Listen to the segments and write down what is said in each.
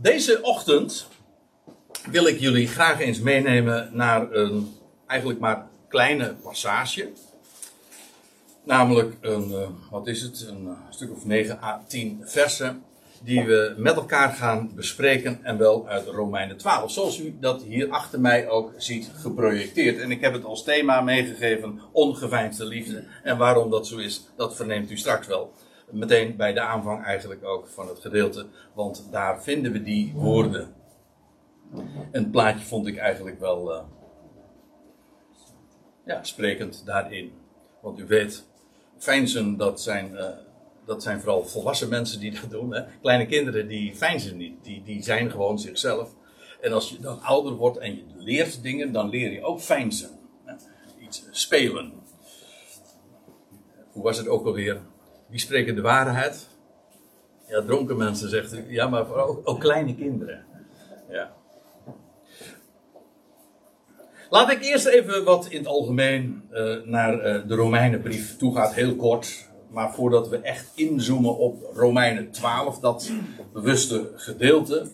Deze ochtend wil ik jullie graag eens meenemen naar een eigenlijk maar kleine passage. Namelijk een, eh, wat is het, een eh, stuk of 9 à 10 versen die we met elkaar gaan bespreken en wel uit Romeinen 12. Zoals u dat hier achter mij ook ziet geprojecteerd. En ik heb het als thema meegegeven, ongeveinsde liefde. En waarom dat zo is, dat verneemt u straks wel. Meteen bij de aanvang eigenlijk ook van het gedeelte, want daar vinden we die woorden. En het plaatje vond ik eigenlijk wel uh, ja, sprekend daarin. Want u weet, feinzen dat zijn, uh, dat zijn vooral volwassen mensen die dat doen. Hè? Kleine kinderen die feinzen niet, die, die zijn gewoon zichzelf. En als je dan ouder wordt en je leert dingen, dan leer je ook feinzen. Iets spelen. Hoe was het ook alweer? Wie spreken de waarheid? Ja, dronken mensen zegt u. Ja, maar ook, kleine kinderen. Ja. Laat ik eerst even wat in het algemeen uh, naar uh, de Romeinenbrief toe gaat, heel kort. Maar voordat we echt inzoomen op Romeinen 12, dat bewuste gedeelte,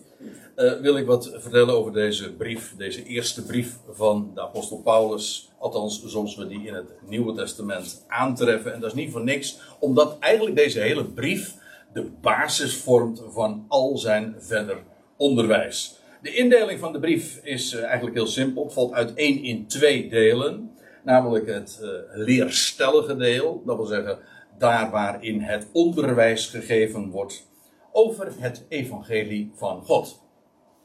uh, wil ik wat vertellen over deze brief, deze eerste brief van de apostel Paulus. Althans, zoals we die in het Nieuwe Testament aantreffen. En dat is niet voor niks, omdat eigenlijk deze hele brief de basis vormt van al zijn verder onderwijs. De indeling van de brief is uh, eigenlijk heel simpel. Het valt uiteen in twee delen. Namelijk het uh, leerstellige deel. Dat wil zeggen, daar waarin het onderwijs gegeven wordt over het evangelie van God.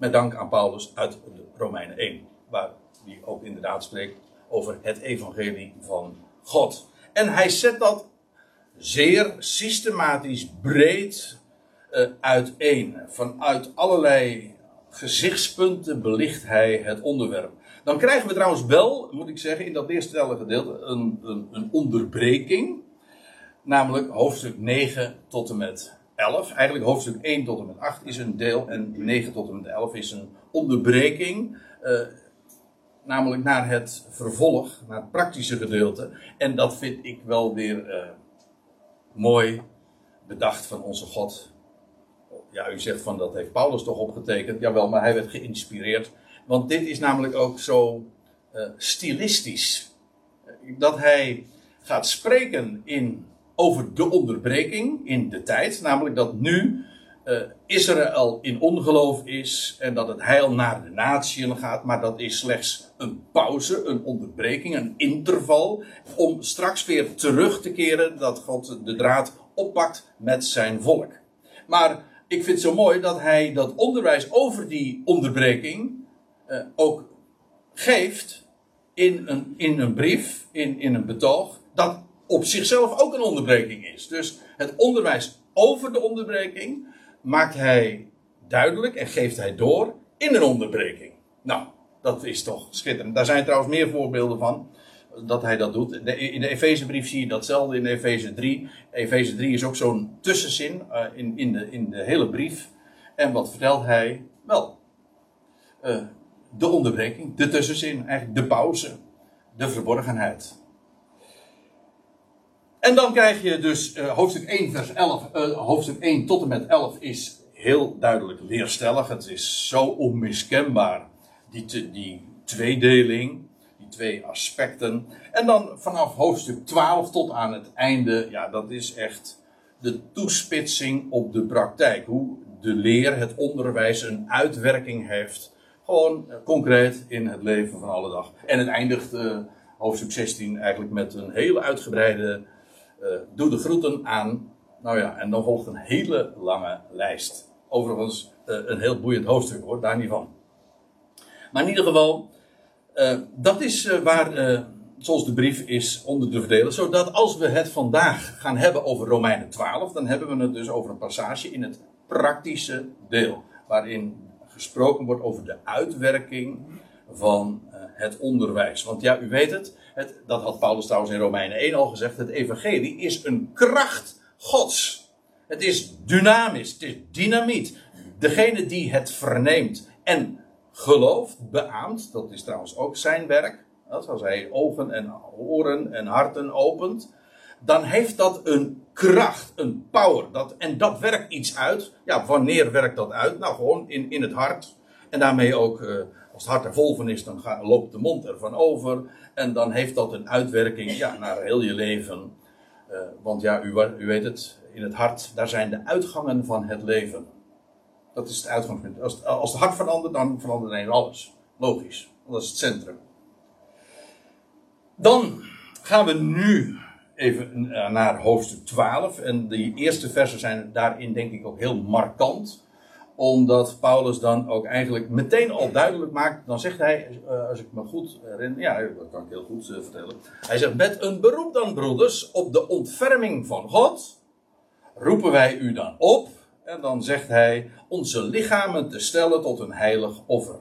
Met dank aan Paulus uit de Romeinen 1. Waar die ook inderdaad spreekt over het evangelie van God. En hij zet dat zeer systematisch breed uh, uiteen. Vanuit allerlei gezichtspunten belicht hij het onderwerp. Dan krijgen we trouwens wel, moet ik zeggen, in dat eerste gedeelte een, een, een, onderbreking. Namelijk hoofdstuk 9 tot en met 11. Eigenlijk hoofdstuk 1 tot en met 8 is een deel en 9 tot en met 11 is een onderbreking. Uh, namelijk naar het vervolg, naar het praktische gedeelte. En dat vind ik wel weer uh, mooi bedacht van onze God ja, u zegt van dat heeft Paulus toch opgetekend. Jawel, maar hij werd geïnspireerd. Want dit is namelijk ook zo uh, stilistisch. Dat hij gaat spreken in, over de onderbreking in de tijd. Namelijk dat nu uh, Israël in ongeloof is en dat het heil naar de natieën gaat. Maar dat is slechts een pauze, een onderbreking, een interval. Om straks weer terug te keren dat God de draad oppakt met zijn volk. Maar ik vind het zo mooi dat hij dat onderwijs over die onderbreking uh, ook geeft in een, in een brief, in, in een betoog, dat op zichzelf ook een onderbreking is. Dus het onderwijs over de onderbreking maakt hij duidelijk en geeft hij door in een onderbreking. Nou, dat is toch schitterend. Daar zijn trouwens meer voorbeelden van dat hij dat doet. in de Efezebrief zie je datzelfde in Efeze 3. Efeze 3 is ook zo'n tussenzin uh, in, in, de, in de hele brief. En wat vertelt hij? Wel, uh, de onderbreking, de tussenzin, eigenlijk de pauze, de verborgenheid. En dan krijg je dus uh, hoofdstuk 1, vers 11, hoofdstuk 1 tot en met 11 is heel duidelijk leerstellig. Het is zo onmiskenbaar, die, die tweedeling twee aspecten. En dan vanaf hoofdstuk 12 tot aan het einde, ja, dat is echt de toespitsing op de praktijk. Hoe de leer, het onderwijs een uitwerking heeft. Gewoon uh, concreet in het leven van alle dag. En het eindigt hoofdstuk 16 eigenlijk met een hele uitgebreide. Uh, doe de groeten aan. Nou ja, en dan volgt een hele lange lijst. Overigens een heel boeiend hoofdstuk hoor, daar niet van. Maar in ieder geval, uh, dat is waar, zoals de brief is onder te verdelen. Zodat als we het vandaag gaan hebben over Romeinen 12, dan hebben we het dus over een passage in het praktische deel. Waarin gesproken wordt over de uitwerking van het onderwijs. Want ja, u weet het, het, dat had Paulus trouwens in Romeinen 1 al gezegd, het evangelie is een kracht gods. Het is dynamisch, het is dynamiet. Degene die het verneemt en gelooft, beaamt, dat is trouwens ook zijn werk. Als hij ogen en oren en harten opent. dan heeft dat een kracht, een power. Dat, en dat werkt iets uit. Ja, wanneer werkt dat uit? Nou, gewoon in, in het hart. En daarmee ook, eh, als het hart er vol van is, dan gaat, loopt de mond ervan over. En dan heeft dat een uitwerking ja, naar heel je leven. Uh, want ja, u, u weet het, in het hart, daar zijn de uitgangen van het leven. Dat is het uitgangspunt. Als, als het hart verandert, dan verandert ineens alles. Logisch. Dat is het centrum. Dan gaan we nu even eh, naar hoofdstuk 12. En de eerste versen zijn daarin denk ik ook heel markant. Omdat Paulus dan ook eigenlijk meteen al duidelijk maakt. Dan zegt hij, eh, als ik me goed herinner. Ja, dat kan ik heel goed eh, vertellen. Hij zegt, met een beroep dan broeders op de ontferming van God. Roepen wij u dan op. En dan zegt hij, onze lichamen te stellen tot een heilig offer.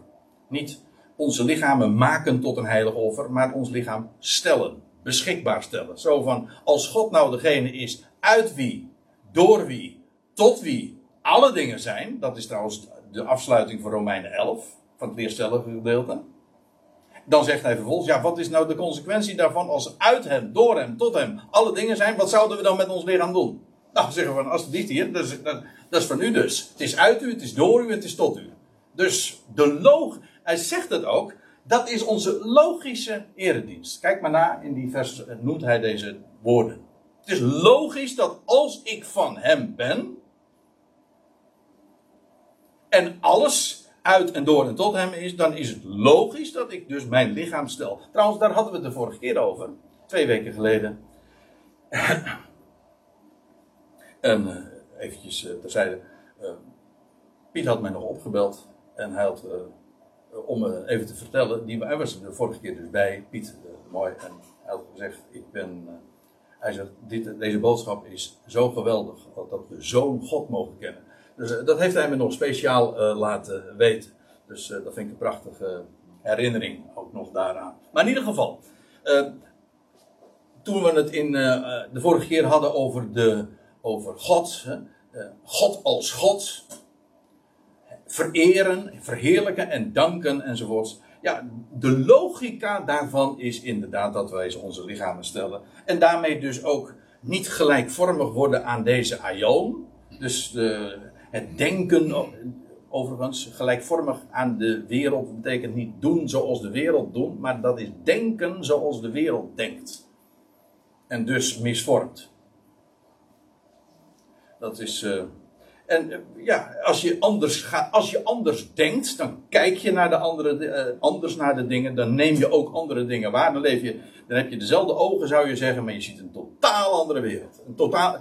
Niet onze lichamen maken tot een heilig offer, maar ons lichaam stellen beschikbaar stellen. Zo van, als God nou degene is uit wie, door wie, tot wie alle dingen zijn. Dat is trouwens de afsluiting van Romeinen 11, van het leerstellige gedeelte. Dan zegt hij vervolgens, ja, wat is nou de consequentie daarvan als uit hem, door hem, tot hem alle dingen zijn? Wat zouden we dan met ons lichaam doen? Nou, zeggen we van, alsjeblieft hier, dat is, dat, is van u dus. Het is uit u, het is door u, het is tot u. Dus de log, hij zegt het ook, dat is onze logische eredienst. Kijk maar na, in die vers noemt hij deze woorden. Het is logisch dat als ik van hem ben. En alles uit en door en tot hem is, dan is het logisch dat ik dus mijn lichaam stel. Trouwens, daar hadden we het de vorige keer over, twee weken geleden. en uh, eventjes uh, terzijde. Uh, Piet had mij nog opgebeld en hij had eh, om eh, even te vertellen, die, hij was de vorige keer dus bij, Piet, mooi, en hij had gezegd, ik ben, hij zegt, dit, deze boodschap is zo geweldig, dat we zo'n God mogen kennen. Dus dat heeft hij me nog speciaal laten weten. Dus dat vind ik een prachtige herinnering ook nog daaraan. Maar in ieder geval, toen we het in de vorige keer hadden over, de, over God, God als God, vereren, verheerlijken en danken enzovoorts. Ja, de logica daarvan is inderdaad dat wij onze lichamen stellen. En daarmee dus ook niet gelijkvormig worden aan deze aion. Dus de, het denken, overigens, gelijkvormig aan de wereld betekent niet doen zoals de wereld doet, maar dat is denken zoals de wereld denkt. En dus misvormd. Dat is. Uh, en eh, ja, als je anders, gaat, als je anders denkt, dan kijk je naar de andere, uh, anders naar de dingen. Dan neem je ook andere dingen waar. Dan, leef je, dan heb je dezelfde ogen, zou je zeggen, maar je ziet een totaal andere wereld. Een totaal,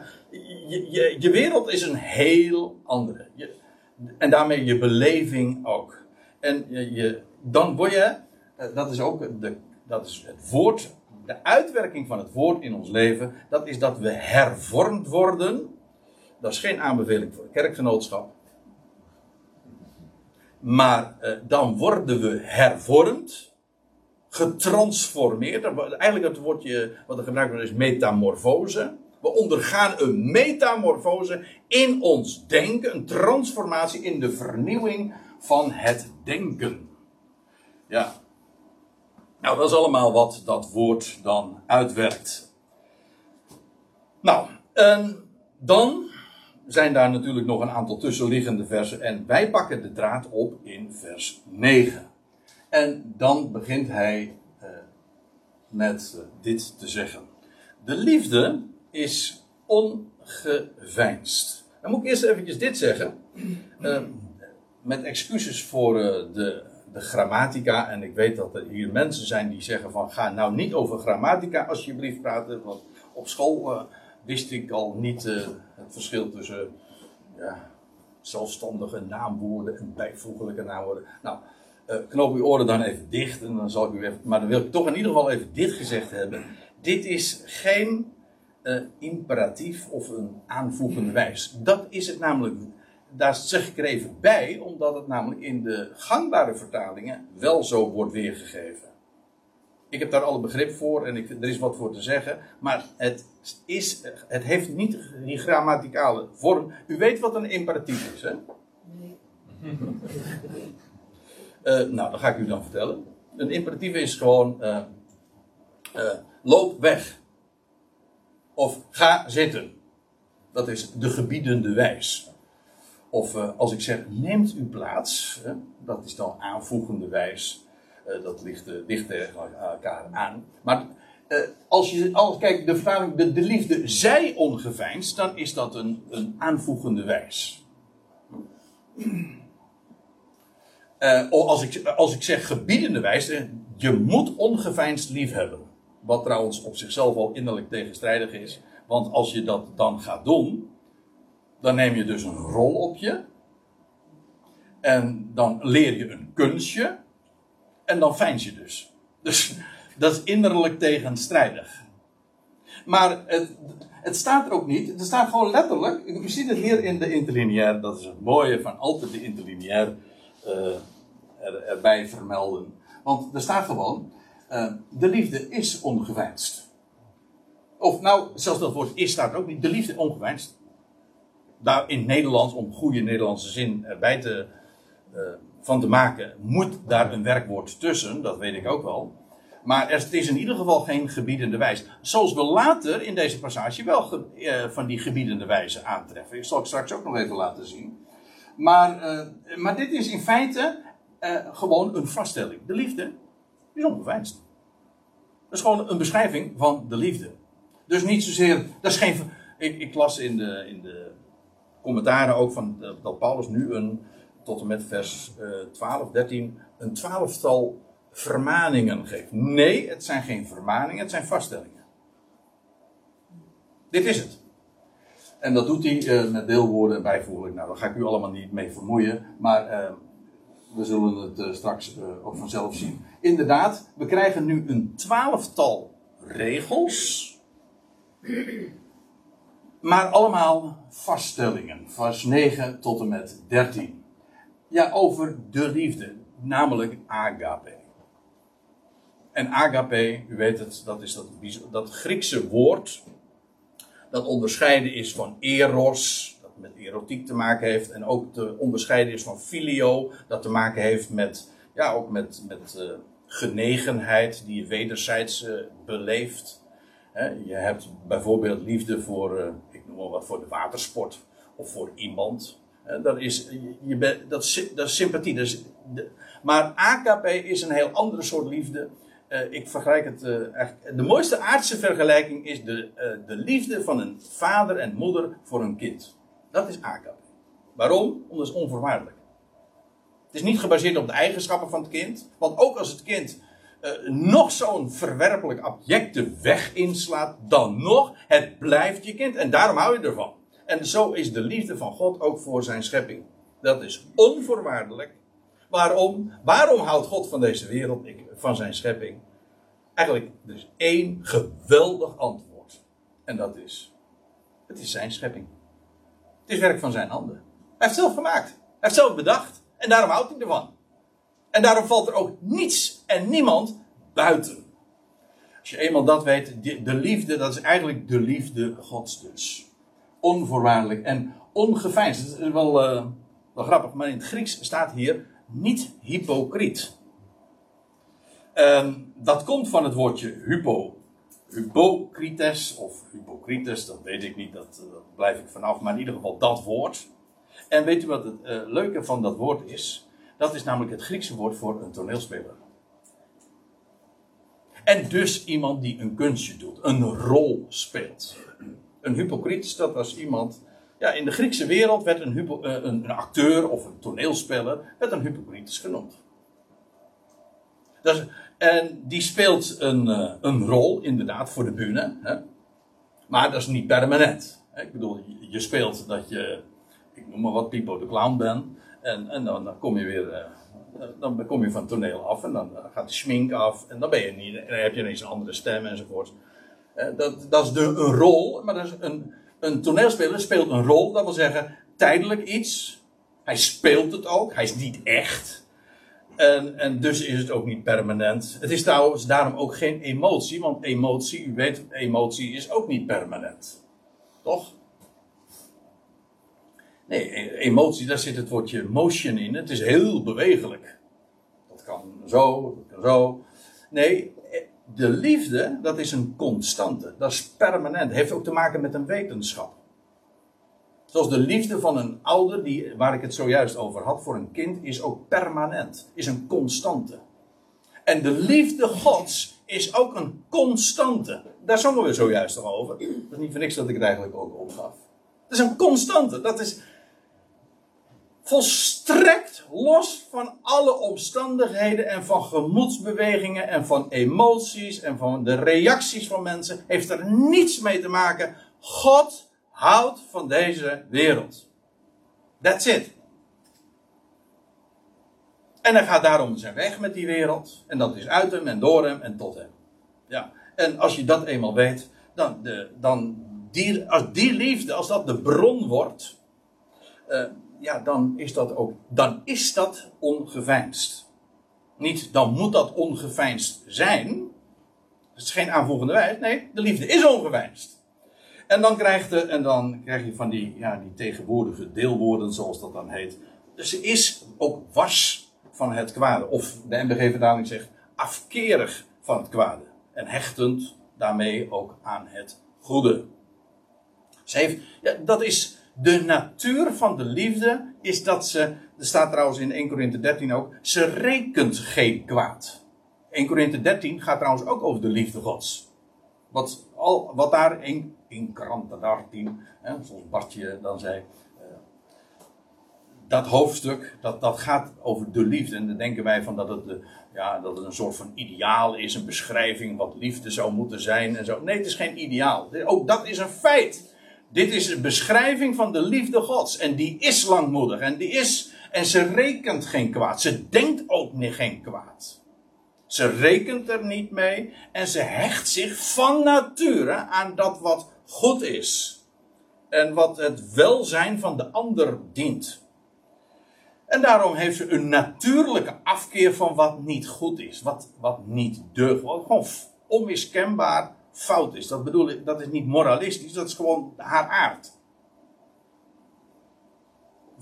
je, wereld is een heel andere. En daarmee je beleving ook. En je, dan word je, uh, dat is ook de, dat is het woord, de uitwerking van het woord in ons leven. Dat is dat we hervormd worden dat is geen aanbeveling voor kerkgenootschap. Maar eh, dan worden we hervormd, getransformeerd. Eigenlijk het woordje wat er gebruikt wordt is metamorfose. We ondergaan een metamorfose in ons denken, een transformatie in de vernieuwing van het denken. Ja. Nou, dat is allemaal wat dat woord dan uitwerkt. Nou, en dan zijn daar natuurlijk nog een aantal tussenliggende versen. En wij pakken de draad op in vers 9. En dan begint hij uh, met uh, dit te zeggen. De liefde is ongeveinsd. Dan moet ik eerst eventjes dit zeggen. Uh, met excuses voor de, de grammatica. En ik weet dat er hier mensen zijn die zeggen van... ga nou niet over grammatica alsjeblieft praten. Want op school wist ik al niet uh, het verschil tussen ja, zelfstandige naamwoorden en bijvoeglijke naamwoorden. Nou, knoop uw oren dan even dicht. En dan zal ik u even, maar dan wil ik toch in ieder geval even dit gezegd hebben. Dit is geen uh, imperatief of een aanvoegende wijs. Dat is het namelijk. Daar zeg ik er even bij, omdat het namelijk in de gangbare vertalingen wel zo wordt weergegeven. Ik heb daar alle begrip voor en ik, er is wat voor te zeggen. Maar het, is, het heeft niet die grammaticale vorm. U weet wat een imperatief is, hè? Nee. uh, nou, dat ga ik u dan vertellen. Een imperatief is gewoon: uh, uh, loop weg. Of ga zitten. Dat is de gebiedende wijs. Of uh, als ik zeg, neemt uw plaats. Dat is dan aanvoegende wijs. Uh, dat ligt, uh, ligt tegen elkaar aan. Maar als je, als, kijk, de vertaling, de, de liefde zij ongeveinsd, dan is dat een, een aanvoegende wijs. als, ik, als ik zeg gebiedende wijs, je moet ongeveinsd lief hebben. Wat trouwens op zichzelf al innerlijk tegenstrijdig is. Want als je dat dan gaat doen, dan neem je dus een rol op je. En dan leer je een kunstje. En dan feins je dus. Dus dat is innerlijk tegenstrijdig. Maar het, het staat er ook niet. Het staat gewoon letterlijk. U ziet het hier in de interlineair. Dat is het mooie van altijd de interlineair uh, er, erbij vermelden. Want er staat gewoon. Uh, de liefde is ongeveinsd. Of nou, zelfs dat woord is staat ook niet. De liefde ongeveinsd. Daar in het Nederlands, om goede Nederlandse zin erbij te, uh, van te maken, moet daar een werkwoord tussen. Dat weet ik ook wel. Maar het is in ieder geval geen gebiedende wijze. Zoals we later in deze passage wel ge, uh, van die gebiedende wijze aantreffen. Ik zal ik straks ook nog even laten zien. Maar, maar dit is in feite gewoon een vaststelling. De liefde is ongeveinsd. Dat is gewoon een beschrijving van de liefde. Dus niet zozeer. Dat is geen. Ik, ik las in de, in de commentaren ook van dat Paulus nu een. tot en met vers uh, 12, 13. een twaalftal vermaningen geeft. Nee, het zijn geen vermaningen, het zijn vaststellingen. Dit is het. En dat doet hij uh, met deelwoorden en bijvoeglijk. Nou, daar ga ik u allemaal niet mee vermoeien. Maar uh, we zullen het straks ook vanzelf zien. Inderdaad, we krijgen nu een twaalftal regels maar allemaal vaststellingen. Vers 9 tot en met 13. Ja, over de liefde. Namelijk agape. En agape, u weet het, dat is dat, dat Griekse woord. Dat onderscheiden is van eros, dat met erotiek te maken heeft. En ook te onderscheiden is van filio, dat te maken heeft met, ja, ook met, met uh, genegenheid die je wederzijds uh, beleeft je hebt bijvoorbeeld liefde voor, uh, ik noem maar wat, voor de watersport of voor iemand. dat, is, je, dat, dat sympathie. Dat maar AKP is een heel andere soort liefde. Ik vergelijk het. De mooiste aardse vergelijking is de, de liefde van een vader en moeder voor een kind. Dat is AKP. Waarom? Omdat het onvoorwaardelijk. Het is niet gebaseerd op de eigenschappen van het kind. Want ook als het kind uh, nog zo'n verwerpelijk abjecte weg inslaat, dan nog, het blijft je kind. En daarom hou je ervan. En zo is de liefde van God ook voor zijn schepping. Dat is onvoorwaardelijk. Waarom? Waarom houdt God van deze wereld, van zijn schepping? Eigenlijk, er is één geweldig antwoord. En dat is, het is zijn schepping. Het is werk van zijn handen. Hij heeft het zelf gemaakt. Hij heeft het zelf bedacht. En daarom houdt hij ervan. En daarom valt er ook niets en niemand buiten. Als je eenmaal dat weet, de liefde, dat is eigenlijk de liefde Gods dus. Onvoorwaardelijk en ongeveinsd. Dat is wel, uh, wel grappig, maar in het Grieks staat hier niet hypocriet. Um, dat komt van het woordje hypo, hypocrites of hypocrites, dat weet ik niet, dat, dat, blijf ik vanaf, maar in ieder geval dat woord. En weet u wat het uh, leuke van dat woord is? Dat is namelijk het Griekse woord voor een toneelspeler. En dus iemand die een kunstje doet, een rol speelt. Een hypocriet, dat was iemand. Ja, in de Griekse wereld werd een, eh, een, een acteur of een toneelspeler werd een hypocritus genoemd. Dat en die speelt een, eh, een rol, inderdaad, voor de bühne. Hè? Maar dat is niet permanent. Ik bedoel, je speelt dat je, ik noem maar wat, Pipo de Clown bent. En, en dan, dan, kom je weer, uh, dan kom je van het toneel af en dan gaat de schmink af en dan ben je niet, en heb je ineens een andere stem enzovoort. Uh, dat, dat is de, een rol, maar dat is een, een toneelspeler speelt een rol, dat wil zeggen tijdelijk iets. Hij speelt het ook, hij is niet echt. En, en dus is het ook niet permanent. Het is trouwens daarom ook geen emotie, want emotie, u weet, emotie is ook niet permanent. Toch? Nee, e- emotie, daar zit het woordje motion in. Het is heel bewegelijk. Dat kan zo, dat kan zo. Nee, de liefde, dat is een constante. Dat is permanent. Heeft ook te maken met een wetenschap. Zoals de liefde van een ouder, die, waar ik het zojuist over had, voor een kind, is ook permanent. Is een constante. En de liefde Gods is ook een constante. Daar zongen we zojuist al over. Dat is niet voor niks dat ik het eigenlijk ook opgaf. Het is een constante. Dat is volstrekt los van alle omstandigheden en van gemoedsbewegingen en van emoties en van de reacties van mensen. Heeft er niets mee te maken. God houdt van deze wereld. That's it. En hij gaat daarom zijn weg met die wereld. En dat is uit hem en door hem en tot hem. Ja. En als je dat eenmaal weet, dan, de, dan die, als die liefde, als dat de bron wordt, uh, ja, dan is dat ook, dan is dat ongeveinsd. Niet, dan moet dat ongeveinsd zijn. Het is geen aanvoegende wijs. Nee, de liefde is ongeveinsd. En dan, krijg je, en dan krijg je van die, ja, die tegenwoordige deelwoorden, zoals dat dan heet. Dus ze is ook was van het kwade. Of de MBG-vertaling zegt afkerig van het kwade. En hechtend daarmee ook aan het goede. Ze heeft, ja, dat is de natuur van de liefde, is dat ze, er staat trouwens in 1 Corinthië 13 ook, ze rekent geen kwaad. 1 Corinthië 13 gaat trouwens ook over de liefde gods. Wat, al, wat daar in, in Krante 13, hè, zoals Bartje dan zei, uh, dat hoofdstuk, dat, dat gaat over de liefde. En dan denken wij van dat het, de, ja, dat het een soort van ideaal is, een beschrijving wat liefde zou moeten zijn en zo. Nee, het is geen ideaal. Ook dat is een feit. Dit is een beschrijving van de liefde Gods. En die is langmoedig. En die is. En ze rekent geen kwaad. Ze denkt ook niet geen kwaad. Ze rekent er niet mee. En ze hecht zich van nature aan dat wat goed is. En wat het welzijn van de ander dient. En daarom heeft ze een natuurlijke afkeer van wat niet goed is. Wat, wat niet deugt. Gewoon onmiskenbaar fout is. Dat bedoel ik, dat is niet moralistisch, dat is gewoon haar aard.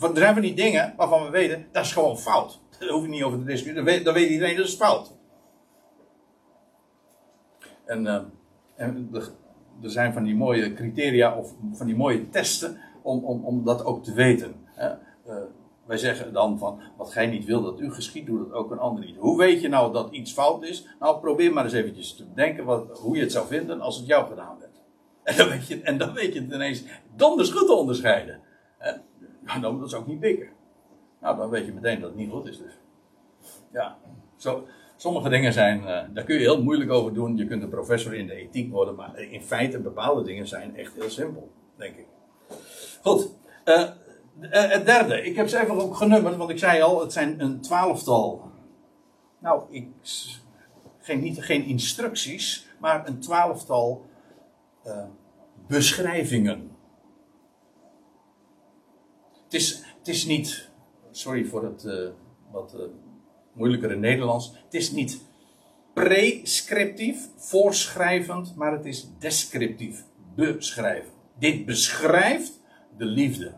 Er zijn van die dingen waarvan we weten, dat is gewoon fout. Daar hoef je niet over te discussiëren. Dan weet, iedereen, dat is fout. En, uh, en er zijn van die mooie criteria of van die mooie testen om, om, om dat ook te weten. Uh, wij zeggen dan van, wat gij niet wil dat u geschiet, doet dat ook een ander niet. Hoe weet je nou dat iets fout is? Nou, probeer maar eens eventjes te bedenken wat, hoe je het zou vinden als het jou gedaan werd. En dan weet je, en dan weet je het ineens donders goed te onderscheiden. En, dan dat is ook niet dikker. Nou, dan weet je meteen dat het niet goed is dus. Ja, zo, sommige dingen zijn, uh, daar kun je heel moeilijk over doen. Je kunt een professor in de ethiek worden, maar in feite bepaalde dingen zijn echt heel simpel, denk ik. Goed, uh, het derde, ik heb ze even ook genummerd, want ik zei al, het zijn een twaalftal. Nou, ik, geen, niet, geen instructies, maar een twaalftal uh, beschrijvingen. Het is, het is niet, sorry voor het uh, wat moeilijkere Nederlands, het is niet prescriptief, voorschrijvend, maar het is descriptief, beschrijven. Dit beschrijft de liefde.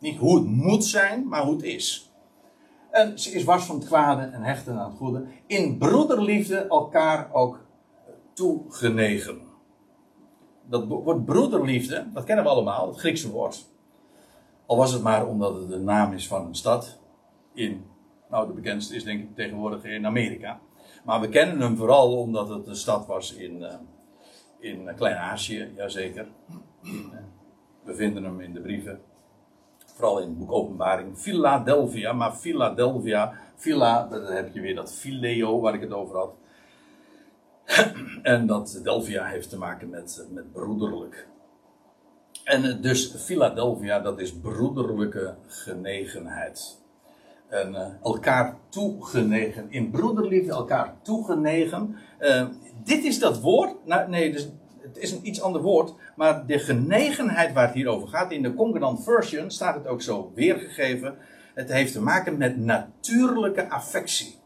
Niet hoe het moet zijn, maar hoe het is. En ze is wars van het kwade en hechten aan het goede. In broederliefde elkaar ook toegenegen. Dat woord broederliefde, dat kennen we allemaal, het Griekse woord. Al was het maar omdat het de naam is van een stad. In, nou de bekendste is denk ik tegenwoordig in Amerika. Maar we kennen hem vooral omdat het een stad was in, uh, in Klein-Azië, jazeker. We vinden hem in de brieven Vooral in het boek Openbaring. Philadelphia, maar Philadelphia, Phila, dan heb je weer dat Phileo waar ik het over had. en dat Delphia heeft te maken met, met broederlijk. En dus Philadelphia, dat is broederlijke genegenheid. En uh, elkaar toegenegen, in broederliefde elkaar toegenegen. Dit is dat woord, nou, nee, dus het is een iets ander woord, maar de genegenheid waar het hier over gaat, in de Concordant Version staat het ook zo weergegeven. Het heeft te maken met natuurlijke affectie.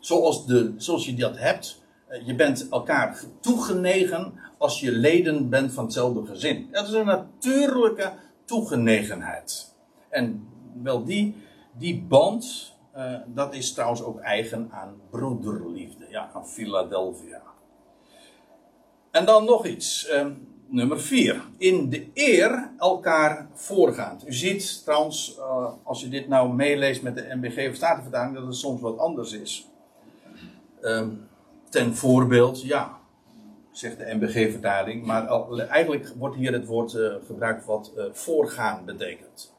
Zoals, de, zoals je dat hebt. Eh, je bent elkaar toegenegen als je leden bent van hetzelfde gezin. Dat is een natuurlijke toegenegenheid. En wel die, die band, uh, dat is trouwens ook eigen aan broederliefde. Ja, aan Philadelphia. En dan nog iets. ehm, nummer 4. In de eer elkaar voorgaand. U ziet trouwens, eh, als je dit nou meeleest met de MBG of Statenvertaling, dat het soms wat anders is. Ehm, ten voorbeeld, ja, zegt de MBG-vertaling. Maar eigenlijk wordt hier het woord eh, gebruikt wat eh, voorgaan betekent.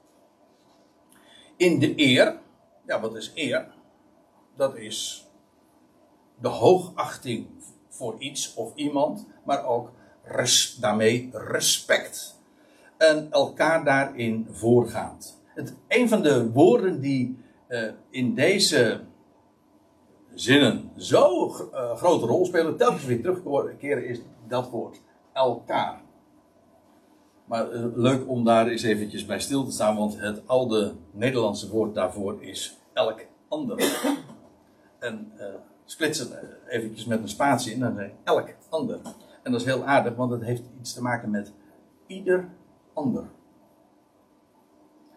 In de eer, ja, wat is eer? Dat is de hoogachting voor iets of iemand, maar ook daarmee respect. En elkaar daarin voorgaand. Het, een van de woorden die eh, in deze zinnen zo eh, grote rol spelen, telkens weer terugkeren, is dat woord elkaar. Maar eh, leuk om daar eens eventjes bij stil te staan, want het oude Nederlandse woord daarvoor is elk ander. En splits het eventjes met een spatie in, dan elk ander. En dat is heel aardig, want het heeft iets te maken met ieder ander.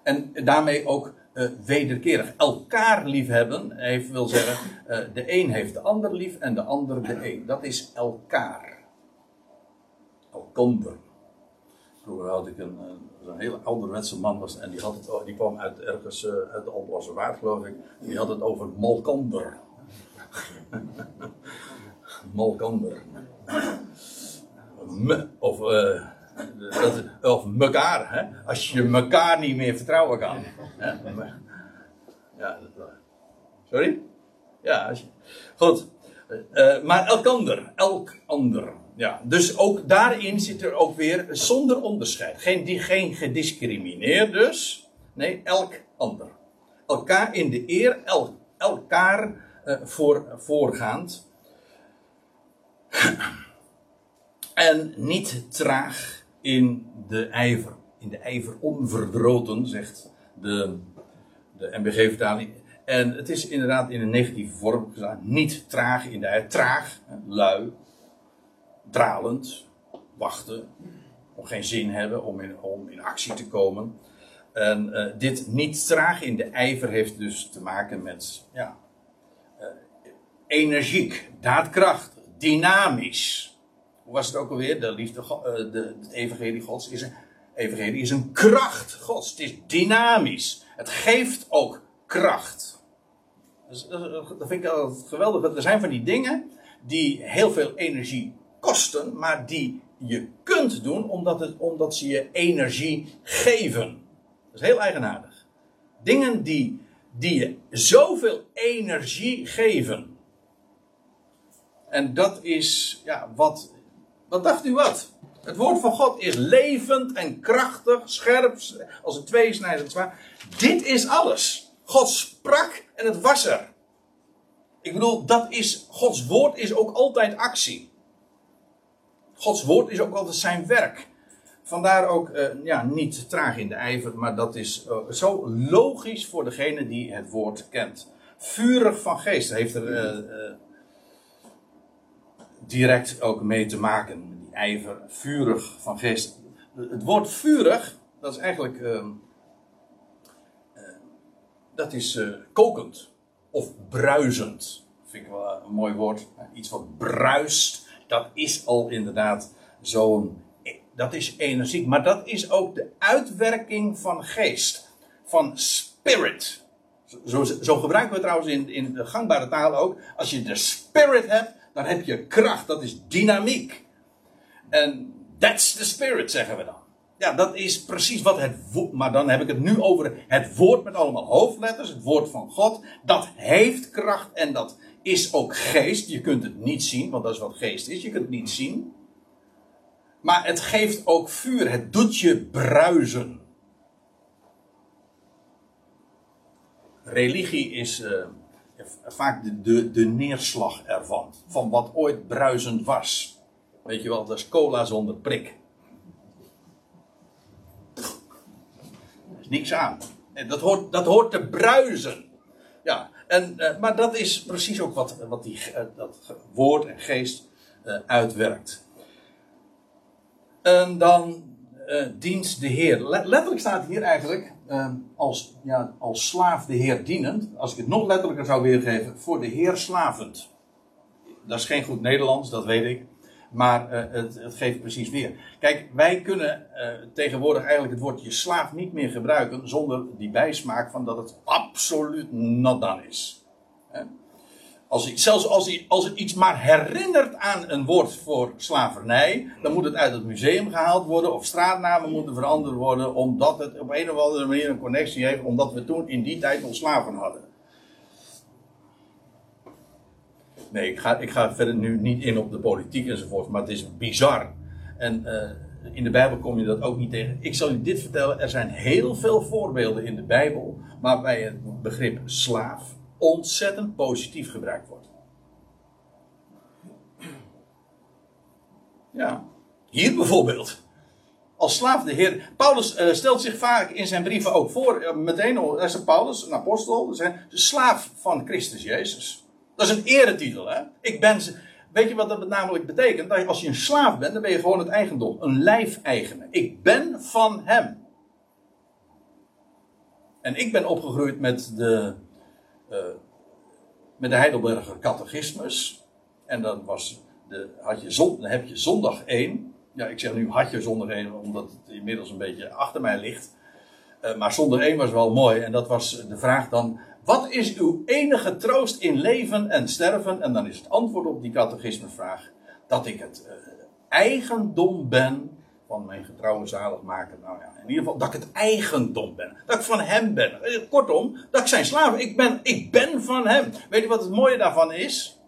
En daarmee ook eh, wederkerig. Elkaar liefhebben heeft, wil zeggen, eh, de een heeft de ander lief en de ander de een. Dat is elkaar. Elkander. Vroeger had ik een, een hele ouderwetse man was, en die, had het, o- die kwam uit ergens eh, uit de Alblasse Waard, geloof ik. Die had het over Malkander. Malkander. Of, dat, of mekaar, hè? als je mekaar niet meer vertrouwen kan. Ja. Sorry? Ja, als goed. Eh, maar elkander, elk ander. Ja, dus ook daarin zit er ook weer zonder onderscheid. Geen, geen gediscrimineerd dus. Nee, elk ander. Elkaar in de eer, el, elkaar eh, voor, voorgaand. En niet traag in de ijver. In de ijver onverdroten, zegt de, de MBG-vertaling. En het is inderdaad in een negatieve vorm gezegd. Niet traag in de ijver. Traag, lui, dralend, wachten, om geen zin hebben om in, om in actie te komen. En eh, dit niet traag in de ijver heeft dus te maken met ja, eh, energiek, daadkrachtig, dynamisch. Hoe was het ook alweer? De liefde, eh, de, het evangelie gods is een, evangelie is een kracht gods. Het is dynamisch. Het geeft ook kracht. Dus, dat, dat vind ik altijd geweldig. Er zijn van die dingen die heel veel energie kosten, maar die je kunt doen omdat, het, omdat ze je energie geven. Dat is heel eigenaardig. Dingen die, die je zoveel energie geven. En dat is, ja, wat, wat dacht u wat? Het woord van God is levend en krachtig, scherp, als een tweesnijdend zwaard. Dit is alles. God sprak en het was er. Ik bedoel, dat is, Gods woord is ook altijd actie. Gods woord is ook altijd zijn werk. Vandaar ook eh, ja, niet traag in de ijver, maar dat is eh, zo logisch voor degene die het woord kent. Vurig van geest heeft er eh, direct ook mee te maken. Die ijver, vurig van geest. Het woord vurig, dat is eigenlijk ehm, eh, dat is eh, kokend of bruisend. Vind ik wel een mooi woord. Iets wat bruist, dat is al inderdaad zo'n. Dat is energiek, maar dat is ook de uitwerking van geest, van spirit. Zo, zo gebruiken we trouwens in, in de gangbare taal ook. Als je de spirit hebt, dan heb je kracht, dat is dynamiek. En that's the spirit, zeggen we dan. Ja, dat is precies wat het woord. Maar dan heb ik het nu over het woord met allemaal hoofdletters. Het woord van God. Dat heeft kracht en dat is ook geest. Je kunt het niet zien, want dat is wat geest is. Je kunt het niet zien. Maar het geeft ook vuur. Het doet je bruisen. Religie is eh, vaak de, de, neerslag ervan. Van wat ooit bruisend was. Weet je wel, dat is cola zonder prik. Er is niks aan. En dat hoort, dat hoort te bruisen. Ja, en, eh, maar dat is precies ook wat, wat die, eh, dat woord en geest eh, uitwerkt. En dan dienst de Heer. Le- letterlijk staat hier eigenlijk eh, als, ja, als slaaf de Heer dienend. Als ik het nog letterlijker zou weergeven, voor de Heer slavend. Dat is geen goed Nederlands, dat weet ik. Maar uh, het, het, geeft precies weer. Kijk, wij kunnen uh, tegenwoordig eigenlijk het woordje slaaf niet meer gebruiken zonder die bijsmaak van dat het absoluut not done is. Als, zelfs als, als het iets maar herinnert aan een woord voor slavernij, dan moet het uit het museum gehaald worden of straatnamen moeten veranderd worden, omdat het op een of andere manier een connectie heeft, omdat we toen in die tijd nog slaven hadden. Nee, ik ga, ik ga verder nu niet in op de politiek enzovoort, maar het is bizar. En uh, in de Bijbel kom je dat ook niet tegen. Ik zal u dit vertellen: er zijn heel veel voorbeelden in de Bijbel waarbij het begrip slaaf ontzettend positief gebruikt wordt. Ja, hier bijvoorbeeld. Als slaaf de Heer. Paulus uh, stelt zich vaak in zijn brieven ook voor, uh, meteen, oh, is Paulus, een apostel, de slaaf van Christus Jezus. Dat is een eretitel, hè? Ik ben. Weet je wat dat namelijk betekent? Dat als je een slaaf bent, dan ben je gewoon het eigendom. Een lijfeigene. Ik ben van hem. En ik ben opgegroeid met de uh, met de Heidelberger Catechismus. En dan, was de, had je zon, heb je zondag 1. Ja, ik zeg nu had je zondag 1, omdat het inmiddels een beetje achter mij ligt. Uh, maar zondag 1 was wel mooi. En dat was de vraag dan: wat is uw enige troost in leven en sterven? En dan is het antwoord op die catechismusvraag dat ik het uh, eigendom ben van mijn getrouwe zaligmaker. Nou ja, in ieder geval dat ik het eigendom ben. Dat ik van hem ben. Eh, kortom, dat ik zijn slaaf. Ik ben, ik ben van hem. Weet je wat het mooie daarvan is?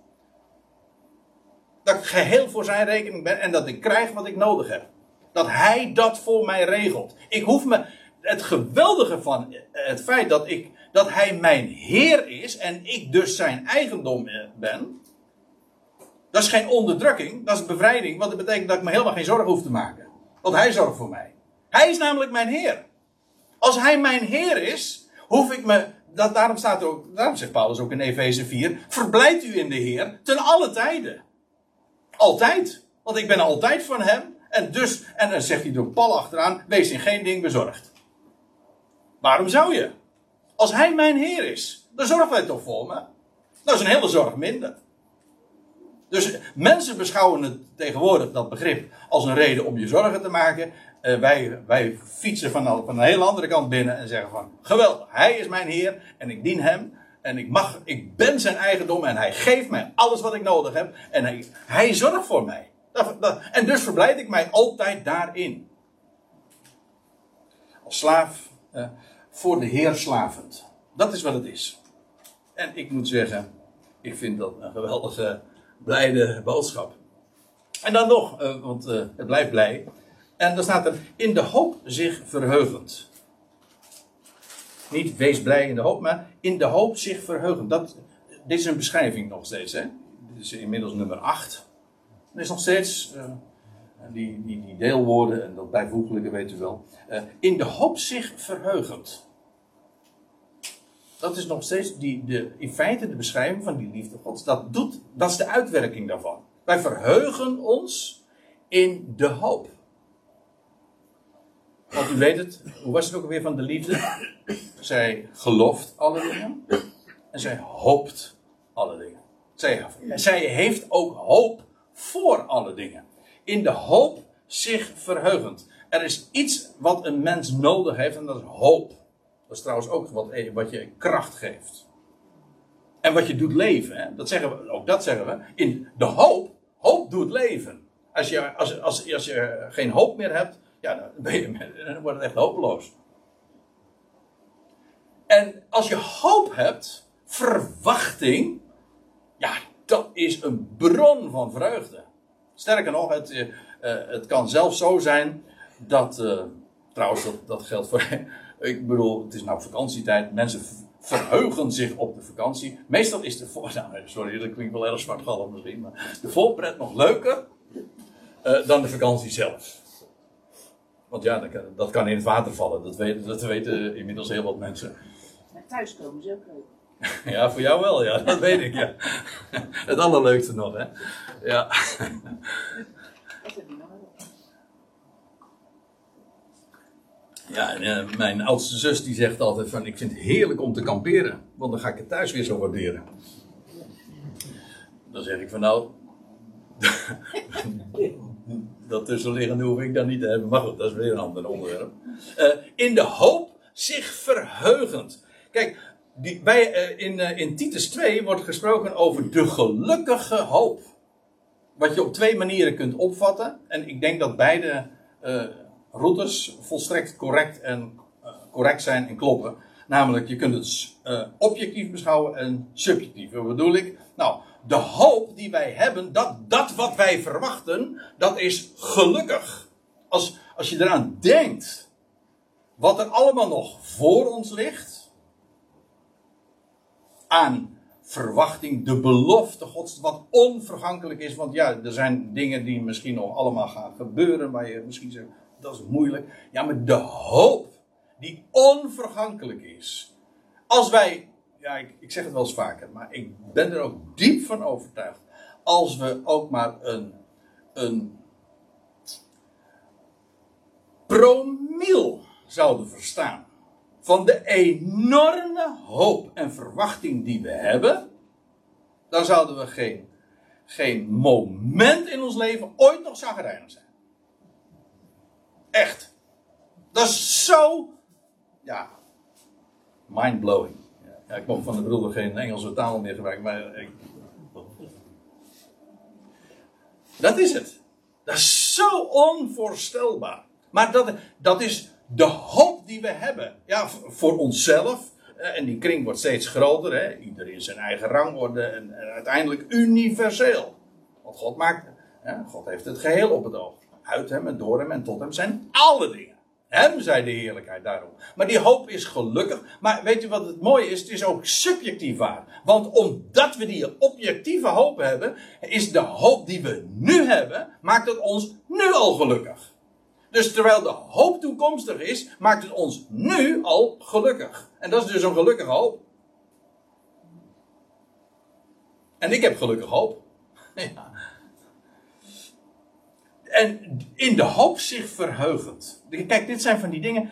Dat ik geheel voor zijn rekening ben en dat ik krijg wat ik nodig heb. Dat hij dat voor mij regelt. Ik hoef me. Het geweldige van het feit dat, ik, dat hij mijn Heer is en ik dus zijn eigendom ben. Dat is geen onderdrukking, dat is bevrijding, want dat betekent dat ik me helemaal geen zorgen hoef te maken. Want hij zorgt voor mij. Hij is namelijk mijn Heer. Als hij mijn Heer is, hoef ik me. Dat, daarom, staat er ook, daarom zegt Paulus ook in Efeze 4: Verblijd u in de Heer ten alle tijden. Altijd. Want ik ben altijd van hem. En dus, en dan zegt hij door Paul achteraan: Wees in geen ding bezorgd. Waarom zou je? Als hij mijn Heer is, dan zorgt hij toch voor me? Dat is een hele zorg minder. Dus mensen beschouwen het tegenwoordig, dat begrip, als een reden om je zorgen te maken. Uh, wij, wij fietsen van, van een hele andere kant binnen en zeggen van, geweldig, hij is mijn Heer en ik dien hem. En ik, mag, ik ben zijn eigendom en hij geeft mij alles wat ik nodig heb. En hij, hij zorgt voor mij. Dat, en dus verblijd ik mij altijd daarin. Als slaaf, uh, voor de Heer slavend. Dat is wat het is. En ik moet zeggen, ik vind dat een geweldige blijde boodschap. En dan nog, uh, want uh, het blijft blij. En dan staat er in de hoop zich verheugend. Niet wees blij in de hoop, maar in de hoop zich verheugend. Dat, dit is een beschrijving nog steeds. Hè? Dit is inmiddels nummer 8. Er is nog steeds uh, die, die, die, deelwoorden en dat bijvoeglijke weet u wel. in de hoop zich verheugend. Dat is nog steeds die, de, in feite de beschrijving van die liefde gods. Dat, doet, dat is de uitwerking daarvan. Wij verheugen ons in de hoop. Want u weet het, hoe was het ook alweer van de liefde? Zij gelooft alle dingen. En zij hoopt alle dingen. Zij, zij heeft ook hoop voor alle dingen. In de hoop zich verheugend. Er is iets wat een mens nodig heeft en dat is hoop. Dat is trouwens ook wat, eh, wat je kracht geeft. En wat je doet leven. Hè? Dat zeggen we, ook dat zeggen we. In de hoop, hoop doet leven. Als je, als, als, als je geen hoop meer hebt, ja, dan, ben je, dan wordt het echt hopeloos. En als je hoop hebt, verwachting, ja, dat is een bron van vreugde. Sterker nog, het, uh, het kan zelfs zo zijn dat, trouwens, dat, dat geldt voor ik bedoel, het is nou vakantietijd. Mensen verheugen zich op de vakantie. Meestal is de voor, nou, sorry, dat klinkt wel erg zwartgallig misschien, maar de voorpret nog leuker uh, dan de vakantie zelf. Want ja, dat kan, dat kan in het water vallen. Dat weten, dat weten inmiddels heel wat mensen. Maar thuiskomen is ook leuk. Ja, voor jou wel, ja, dat weet ik, ja. Het allerleukste nog, hè. Ja. Ja, en, uh, mijn oudste zus die zegt altijd van ik vind het heerlijk om te kamperen. Want dan ga ik het thuis weer zo waarderen. Dan zeg ik van nou, dat tussenliggende hoef ik dan niet te hebben. Maar goed, dat is weer een ander onderwerp. Uh, in de hoop zich verheugend. Kijk, die, bij, uh, in, in Titus 2 wordt gesproken over de gelukkige hoop. Wat je op twee manieren kunt opvatten. En ik denk dat beide routes volstrekt correct, en, correct zijn en kloppen. Namelijk, je kunt het objectief beschouwen en subjectief. Wat bedoel ik? Nou, de hoop die wij hebben, dat, dat wat wij verwachten, dat is gelukkig. Als, als je eraan denkt, wat er allemaal nog voor ons ligt, aan verwachting, de belofte Gods, wat onvergankelijk is. Want ja, er zijn dingen die misschien nog allemaal gaan gebeuren, waar je misschien zegt, dat is moeilijk. Ja, maar de hoop, die onvergankelijk is. Als wij ja, ik, ik, zeg het wel eens vaker, maar ik ben er ook diep van overtuigd. Als we ook maar een, een promiel zouden verstaan van de enorme hoop en verwachting die we hebben, dan zouden we geen, geen moment in ons leven ooit nog zagrijnig zijn. Echt. Dat is zo, ja, mind-blowing. Ik mocht van de broeder geen Engelse taal meer gebruiken, maar ik... Dat is het. Dat is zo onvoorstelbaar. Maar dat, dat is de hoop die we hebben. Ja, voor onszelf. Eh, en die kring wordt steeds groter. Hè? Ieder zijn eigen rangorde. En, en uiteindelijk universeel. Want God maakt. God heeft het geheel op het oog. Uit hem en door hem en tot hem zijn alle dingen. Hem zij de heerlijkheid daarom. Maar die hoop is gelukkig. Maar weet u wat het mooie is? Het is ook subjectief waar. Want omdat we die objectieve hoop hebben, is de hoop die we nu hebben, maakt het ons nu al gelukkig. Dus terwijl de hoop toekomstig is, maakt het ons nu al gelukkig. En dat is dus een gelukkige hoop. En ik heb gelukkig hoop. Ja en in de hoop zich verheugend. Kijk, dit zijn van die dingen.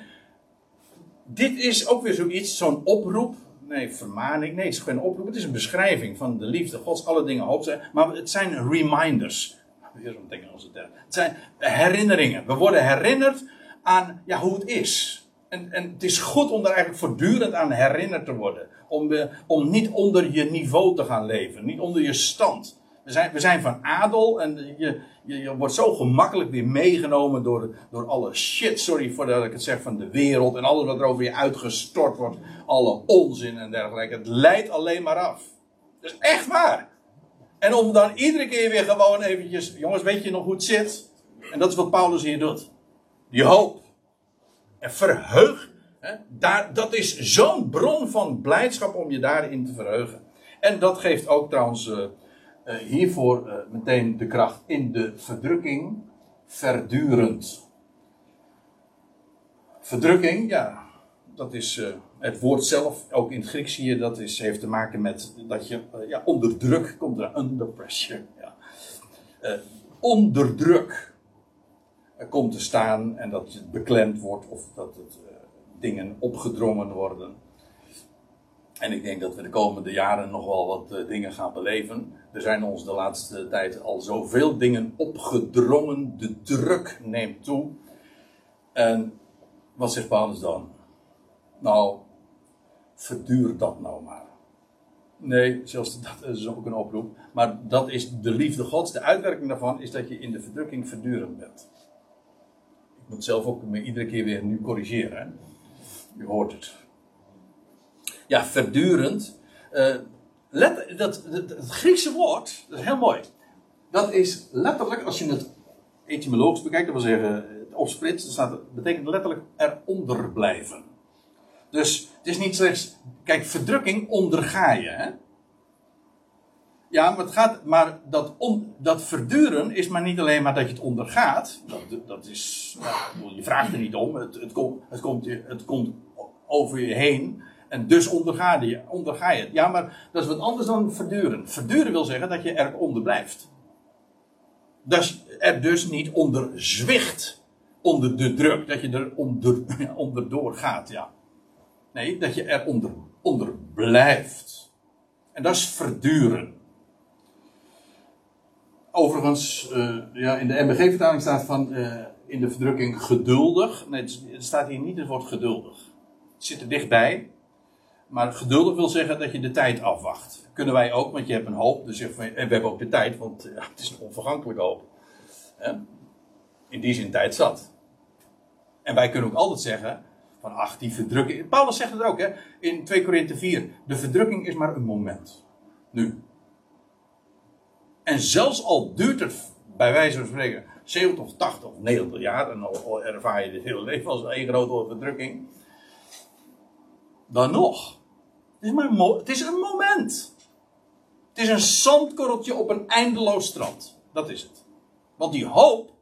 Dit is ook weer zoiets, zo'n oproep. Nee, vermaning. Nee, het is geen oproep. Het is een beschrijving van de liefde Gods. Alle dingen hoop zijn. Maar het zijn reminders. Weer zo'n term. Het zijn herinneringen. We worden herinnerd aan ja, hoe het is. En, en het is goed om er eigenlijk voortdurend aan herinnerd te worden. Om, om niet onder je niveau te gaan leven. Niet onder je stand. We zijn, we zijn van adel en je, je, wordt zo gemakkelijk weer meegenomen door, door alle shit, sorry voor dat ik het zeg, van de wereld en alles wat er over je uitgestort wordt. Alle onzin en dergelijke. Het leidt alleen maar af. Dat is echt waar. En om dan iedere keer weer gewoon eventjes, jongens, weet je nog hoe het zit? En dat is wat Paulus hier doet. Die hoop. En verheug. Hè, daar, dat is zo'n bron van blijdschap om je daarin te verheugen. En dat geeft ook trouwens. Uh, uh, hiervoor uh, meteen de kracht in de verdrukking verdurend. Verdrukking, ja, dat is uh, het woord zelf, ook in het Grieks zie je, dat is, heeft te maken met dat je ja, onder druk komt, er, under pressure. Ja. onder druk komt te staan en dat het beklemd wordt of dat het dingen opgedrongen worden. En ik denk dat we de komende jaren nog wel wat uh, dingen gaan beleven. Er zijn ons de laatste tijd al zoveel dingen opgedrongen. De druk neemt toe. En wat zegt Paulus dan? Nou, verduur dat nou maar. Nee, zelfs dat is ook een oproep. Maar dat is de liefde Gods. De uitwerking daarvan is dat je in de verdrukking verdurend bent. Ik moet zelf ook me iedere keer weer nu corrigeren. Hè? U hoort het ja, verdurend. Uh, let, dat, het Griekse woord, dat is heel mooi. Dat is letterlijk, als je het etymologisch bekijkt, dat wil zeggen, opsplitst, betekent letterlijk eronder blijven. Dus het is niet slechts, kijk, verdrukking onderga je, hè. Ja, maar, het gaat, maar dat, dat verduren is maar niet alleen maar dat je het ondergaat. Dat, dat is, nou, je vraagt er niet om. Het, het, het, komt, het komt over je heen. En dus onderga je, onderga je het. Ja, maar dat is wat anders dan verduren. Verduren wil zeggen dat je eronder blijft. Dat je er dus niet onder zwicht. Onder de druk. Dat je er onder, onderdoor gaat, ja. Nee, dat je er onder, onder blijft. En dat is verduren. overigens, eh, ja, in de MBG-vertaling staat van eh, in de verdrukking geduldig. Nee, het staat hier niet het woord geduldig. Het zit er dichtbij. Maar geduldig wil zeggen dat je de tijd afwacht. Kunnen wij ook, want je hebt een hoop. Dus en we hebben ook de tijd, want ja, het is een onvergankelijke hoop. In die zin tijd zat. En wij kunnen ook altijd zeggen: van ach, die verdrukking. Paulus zegt het ook hè, in 2 Korinthe 4. De verdrukking is maar een moment. Nu. En zelfs al duurt het bij wijze van spreken 70 of 80 of 90 jaar. En al ervaar je dit hele leven als één grote verdrukking. Dan nog. Het is, een het is een moment. Het is een zandkorreltje op een eindeloos strand. Dat is het. Want die hoop,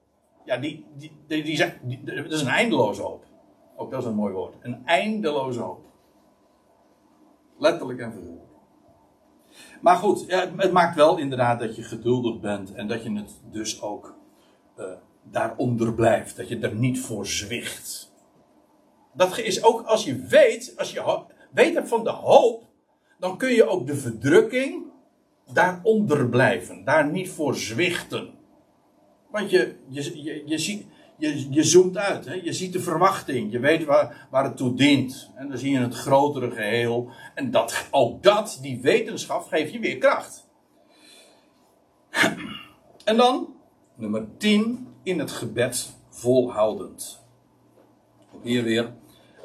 ja, die, die, die, dat is een eindeloze hoop. Ook dat is een mooi woord. Een eindeloze hoop. Letterlijk en figuurlijk. Maar goed, ja, het, het maakt wel inderdaad dat je geduldig bent en dat je het dus ook eh, daaronder blijft. Dat je er niet voor zwicht. Dat is ook als je weet, als je weet hebt van de hoop, dan kun je ook de verdrukking daaronder blijven. Daar niet voor zwichten. Want je, je, je, je, ziet, je, je zoomt uit. Hè? Je ziet de verwachting. Je weet waar, waar het toe dient. En dan zie je het grotere geheel. En dat, ook dat, die wetenschap, geeft je weer kracht. En dan, nummer 10, in het gebed volhoudend. Hier weer,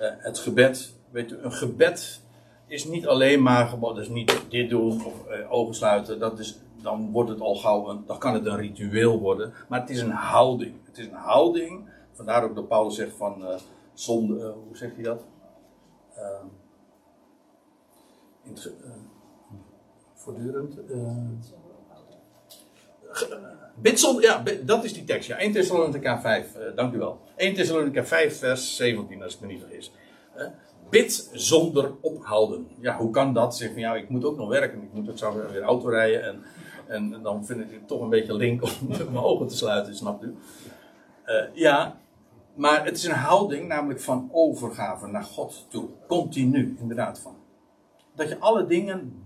het gebed. Weet u, een gebed is niet alleen maar gewoon, dus niet dit doen of eh, ogen sluiten. Dat is, dan wordt het al gauw, een, dan kan het een ritueel worden. Maar het is een houding. Het is een houding. Vandaar ook dat Paulus zegt van eh zonde, eh, hoe zegt hij dat? Ehm, in eh, voortdurend. Ja, dat is die tekst. Ja, 1 Thessalonica 5, eh, dank u wel. 1 Thessalonica 5, vers 17, als ik me niet vergis. Eh, bid zonder ophouden. Ja, hoe kan dat? Zeg van ja, ik moet ook nog werken. Ik moet ook zo weer auto rijden. En, en dan vind ik het toch een beetje link om mijn ogen te sluiten, snapt u? Eh, ja, maar het is een houding namelijk van overgave naar God toe. Continu, inderdaad van. Dat je alle dingen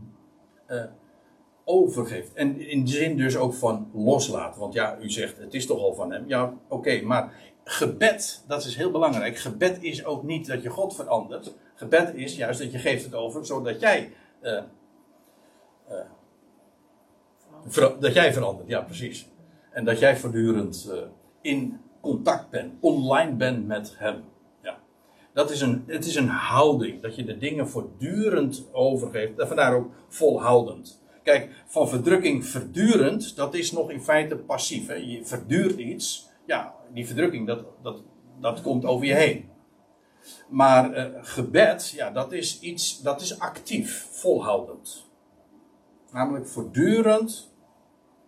overgeeft. En in de zin dus ook van loslaten. Want ja, u zegt het is toch al van hem. Ja, oké, maar gebed, dat is heel belangrijk. Gebed is ook niet dat je God verandert. Gebed is juist dat je geeft het over zodat jij. eh, eh, dat jij verandert, ja, precies. En dat jij voortdurend eh, in contact bent, online bent met hem. Ja. Dat is een, het is een houding, dat je de dingen voortdurend overgeeft. Vandaar ook volhoudend. Kijk, van verdrukking verdurend, dat is nog in feite passief. Hè? Je verduurt iets. Ja, die verdrukking, dat, dat, dat komt over je heen. Maar eh, gebed, ja, dat is iets, dat is actief, volhoudend. Namelijk voortdurend,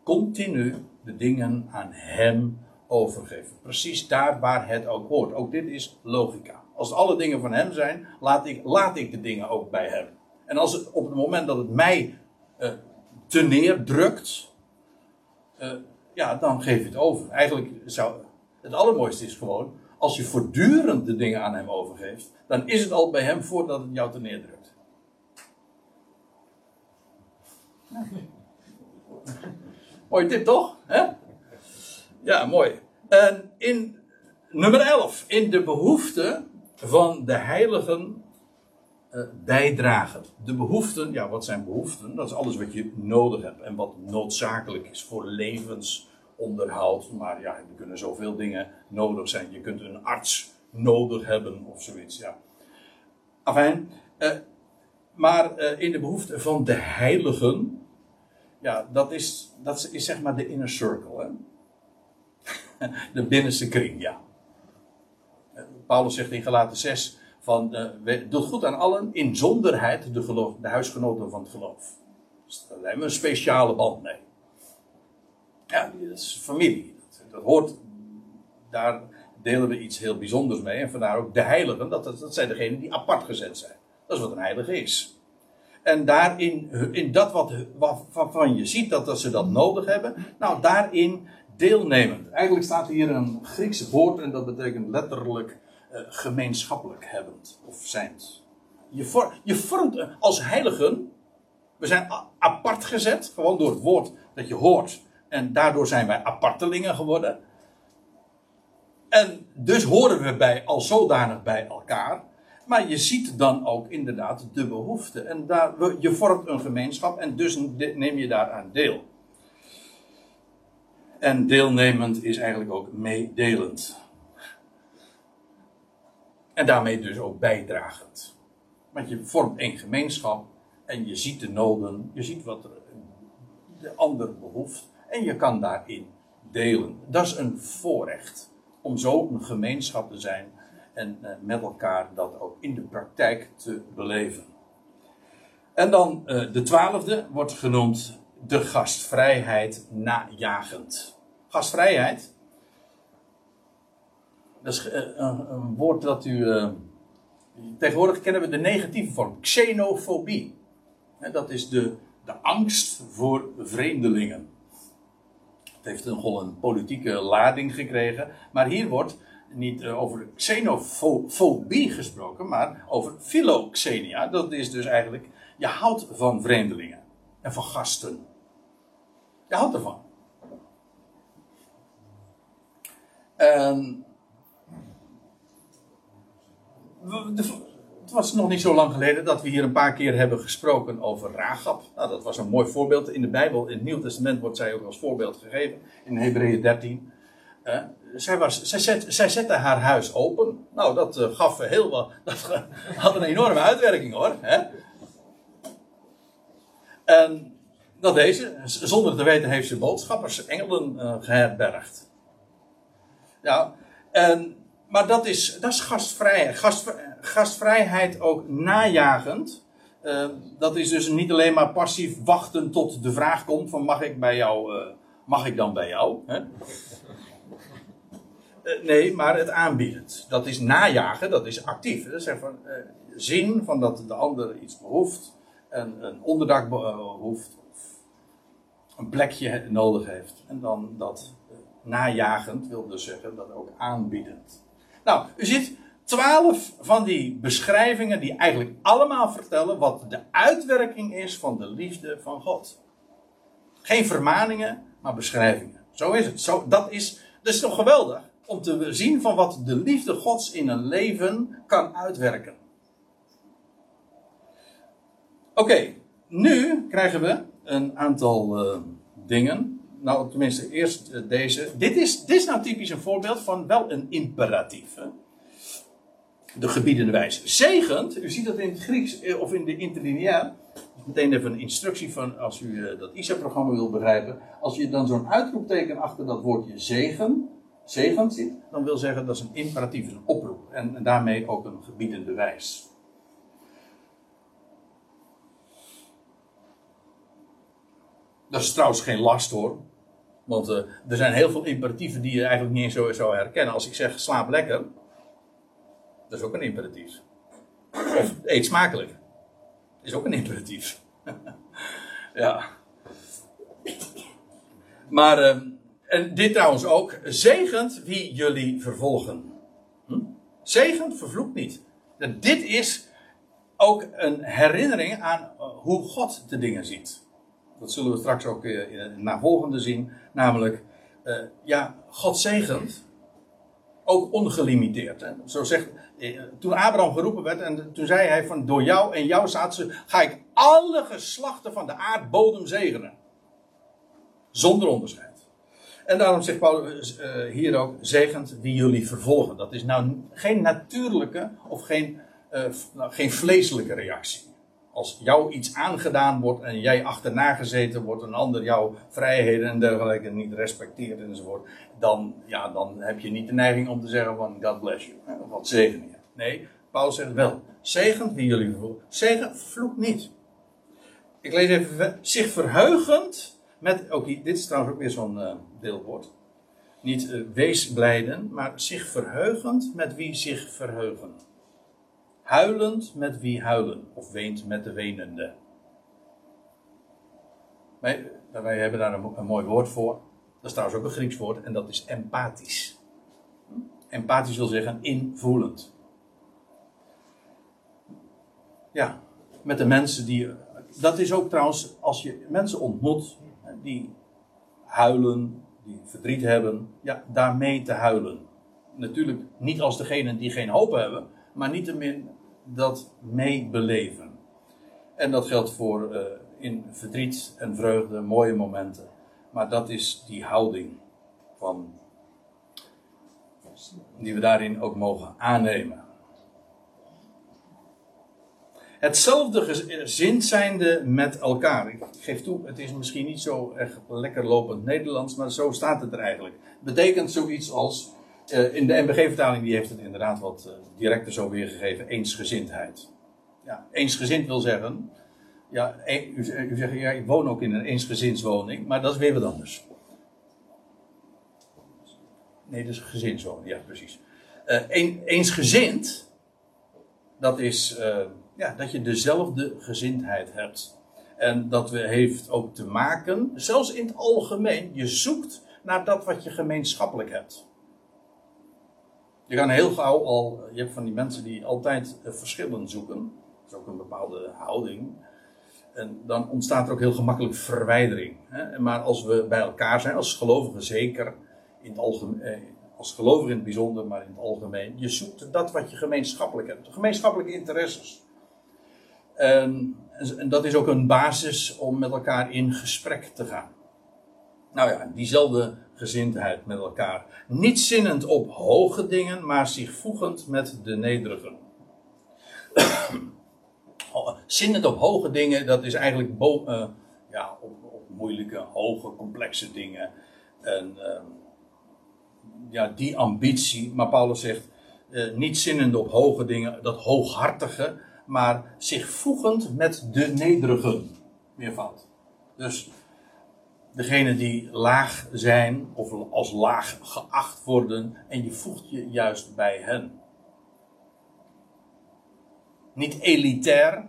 continu de dingen aan hem overgeven. Precies daar waar het ook hoort. Ook dit is logica. Als alle dingen van hem zijn, laat ik, laat ik de dingen ook bij hem. En als het, op het moment dat het mij eh te neerdrukt, eh, ja, dan geef je het over. Eigenlijk zou het allermooiste is gewoon, als je voortdurend de dingen aan hem overgeeft, dan is het al bij hem voordat het jou te neerdrukt. Mooi tip toch? Hè? Ja, mooi. En in nummer 11, in de behoefte van de heiligen bijdragen. De behoeften, ja, wat zijn behoeften? Dat is alles wat je nodig hebt en wat noodzakelijk is voor levensonderhoud. Maar ja, er kunnen zoveel dingen nodig zijn. Je kunt een arts nodig hebben of zoiets, ja. Afijn, eh, maar eh, in de behoefte van de heiligen, ja, dat is, dat is zeg maar de inner circle, hè. De binnenste kring, ja. Eh, Paulus zegt in Galaten 6 van, eh, we- doet goed aan allen, inzonderheid de, geloof, de huisgenoten van het geloof. Dus daar hebben we een speciale band mee. Ja, dat is familie. Dat, hoort, daar delen we iets heel bijzonders mee. En vandaar ook de heiligen, dat, dat, zijn degenen die apart gezet zijn. Dat is wat een heilige is. En daarin, in dat wat, waarvan je ziet dat, dat ze dat nodig hebben, nou daarin deelnemend. Eigenlijk staat hier een Griekse woord en dat betekent letterlijk eh, gemeenschappelijk hebbend of zijnd. Je, vor- je vormt als heiligen, we zijn apart gezet, gewoon door het woord dat je hoort, En daardoor zijn wij apartelingen geworden. En dus horen we bij, als zodanig bij elkaar. Maar je ziet dan ook inderdaad de behoefte. En daar, je vormt een gemeenschap en dus neem je daaraan deel. En deelnemend is eigenlijk ook meedelend. En daarmee dus ook bijdragend. Want je vormt één gemeenschap en je ziet de noden, je ziet wat de ander behoeft en je kan daarin delen. Dat is een voorrecht om zo een gemeenschap te zijn en eh, met elkaar dat ook in de praktijk te beleven. En dan uh, de twaalfde wordt genoemd de gastvrijheid najagend. Gastvrijheid, dat is uh, een, een, woord dat u. tegenwoordig kennen we de negatieve vorm, xenofobie. dat is de, de angst voor vreemdelingen. Het heeft nogal een politieke lading gekregen, maar hier wordt niet uh, over xenofobie gesproken, maar over philoxenia. Dat is dus eigenlijk, je houdt van vreemdelingen en van gasten. Je houdt ervan. En het was nog niet zo lang geleden dat we hier een paar keer hebben gesproken over Rahab. Nou, dat was een mooi voorbeeld. In de Bijbel, in het Nieuw Testament, wordt zij ook als voorbeeld gegeven. In Hebreeën 13 zij, was, zij, zet, zij zette haar huis open. Nou, dat uh, gaf heel wat. Dat had een enorme uitwerking hoor. Hè? En dat deze, zonder te weten, heeft ze boodschappers, engelen uh, geherbergd. Ja, en, maar dat is, dat is gastvrijheid. gastvrijheid ook najagend. Uh, dat is dus niet alleen maar passief wachten tot de vraag komt: van mag ik bij jou, mag ik dan bij jou? Hè? Eh, nee, maar het aanbiedend. Dat is najagen, dat is actief. Dat is van, zien van dat de ander iets behoeft, een, een onderdak behoeft, of een plekje nodig heeft. En dan dat najagend wil dus zeggen dat ook aanbiedend. Nou, u ziet twaalf van die beschrijvingen die eigenlijk allemaal vertellen wat de uitwerking is van de liefde van God. Geen vermaningen, maar beschrijvingen. Zo is het. Zo, dat, is, dat is toch geweldig? om te zien van wat de liefde Gods in een leven kan uitwerken. Oké, nu krijgen we een aantal uh, dingen. Nou, tenminste, eerst uh, deze. Dit is, dit is nou typisch een voorbeeld van wel een imperatief. Hè? De gebiedende wijze. Zegend, u ziet dat in het Grieks eh, of in de interlineair. Meteen even een instructie van als u uh, dat ISA-programma wil begrijpen. Als je dan zo'n uitroepteken achter dat woordje zegen zegent ziet, dan wil zeggen dat is een imperatief, een oproep. En, en daarmee ook een gebiedende wijs. Dat is trouwens geen last hoor. Want uh, er zijn heel veel imperatieven die je eigenlijk niet eens zo zou herkennen. Als ik zeg slaap lekker, dat is ook een imperatief. Of eet smakelijk, is ook een imperatief. ja. Maar uh, en dit trouwens ook. Zegent wie jullie vervolgen. Hm? Zegent, vervloekt niet. dit is ook een herinnering aan eh, hoe God de dingen ziet. Dat zullen we straks ook eh, in het navolgende zien. Namelijk, uh, ja, God zegent. Ook ongelimiteerd. Zo zegt, toen Abraham geroepen werd en toen zei hij van door jou en jouw zaad ga ik alle geslachten van de aardbodem zegenen. Zonder onderscheid. En daarom zegt Paulus hier ook: zegent wie jullie vervolgen. Dat is nou geen natuurlijke of geen, uh, nou, geen vleeselijke reactie. Als jou iets aangedaan wordt en jij achterna gezeten wordt, een ander jouw vrijheden en dergelijke niet respecteert enzovoort, dan, ja, dan heb je niet de neiging om te zeggen van God bless you. Of wat zegen je. Nee, Paulus zegt wel: zegent wie jullie vervolgen. Zegen, vloek niet. Ik lees even zich verheugend met, ook, dit is trouwens ook weer zo'n uh, deelwoord. Niet uh, wees blijden, maar zich verheugend met wie zich verheugen. Huilend met wie huilen, of weent met de wenende. Wij, wij hebben daar een, een, mooi woord voor. Dat is trouwens ook een Grieks woord, en dat is empathisch. Empathisch wil zeggen invoelend. Ja, met de mensen die. Dat is ook trouwens, als je mensen ontmoet die huilen, die verdriet hebben, ja, daarmee te huilen. Natuurlijk niet als degenen die geen hoop hebben, maar niettemin dat meebeleven. En dat geldt voor uh, in verdriet en vreugde, mooie momenten. Maar dat is die houding van, die we daarin ook mogen aannemen. Hetzelfde gezind zijnde met elkaar. Ik geef toe, het is misschien niet zo echt lekker lopend Nederlands, maar zo staat het er eigenlijk. Betekent zoiets als, uh, in de MBG-vertaling die heeft het inderdaad wat uh, directer zo weergegeven, eensgezindheid. Ja, eensgezind wil zeggen, ja, u, u zegt, ja, ik woon ook in een eensgezinswoning, maar dat is weer wat anders. Nee, dat is gezinswoning, ja precies. Uh, een, eensgezind, dat is ja, dat je dezelfde gezindheid hebt. En dat heeft ook te maken, zelfs in het algemeen, je zoekt naar dat wat je gemeenschappelijk hebt. Je kan heel gauw al, je hebt van die mensen die altijd verschillen zoeken. Dat is ook een bepaalde houding. En dan ontstaat er ook heel gemakkelijk verwijdering. Maar als we bij elkaar zijn, als gelovigen zeker, in het algemeen, eh, als gelovigen in het bijzonder, maar in het algemeen, je zoekt dat wat je gemeenschappelijk hebt. Gemeenschappelijke interesses. En, en, dat is ook een basis om met elkaar in gesprek te gaan. Nou ja, diezelfde gezindheid met elkaar. Niet zinnend op hoge dingen, maar zich voegend met de nederigen. zinnend op hoge dingen, dat is eigenlijk uh, ja, op, op, moeilijke, hoge, complexe dingen. En uh, ja, die ambitie, maar Paulus zegt, uh, niet zinnend op hoge dingen, dat hooghartige, maar zich voegend met de nederigen. Meervoud. Dus degene die laag zijn of als laag geacht worden en je voegt je juist bij hen. Niet elitair,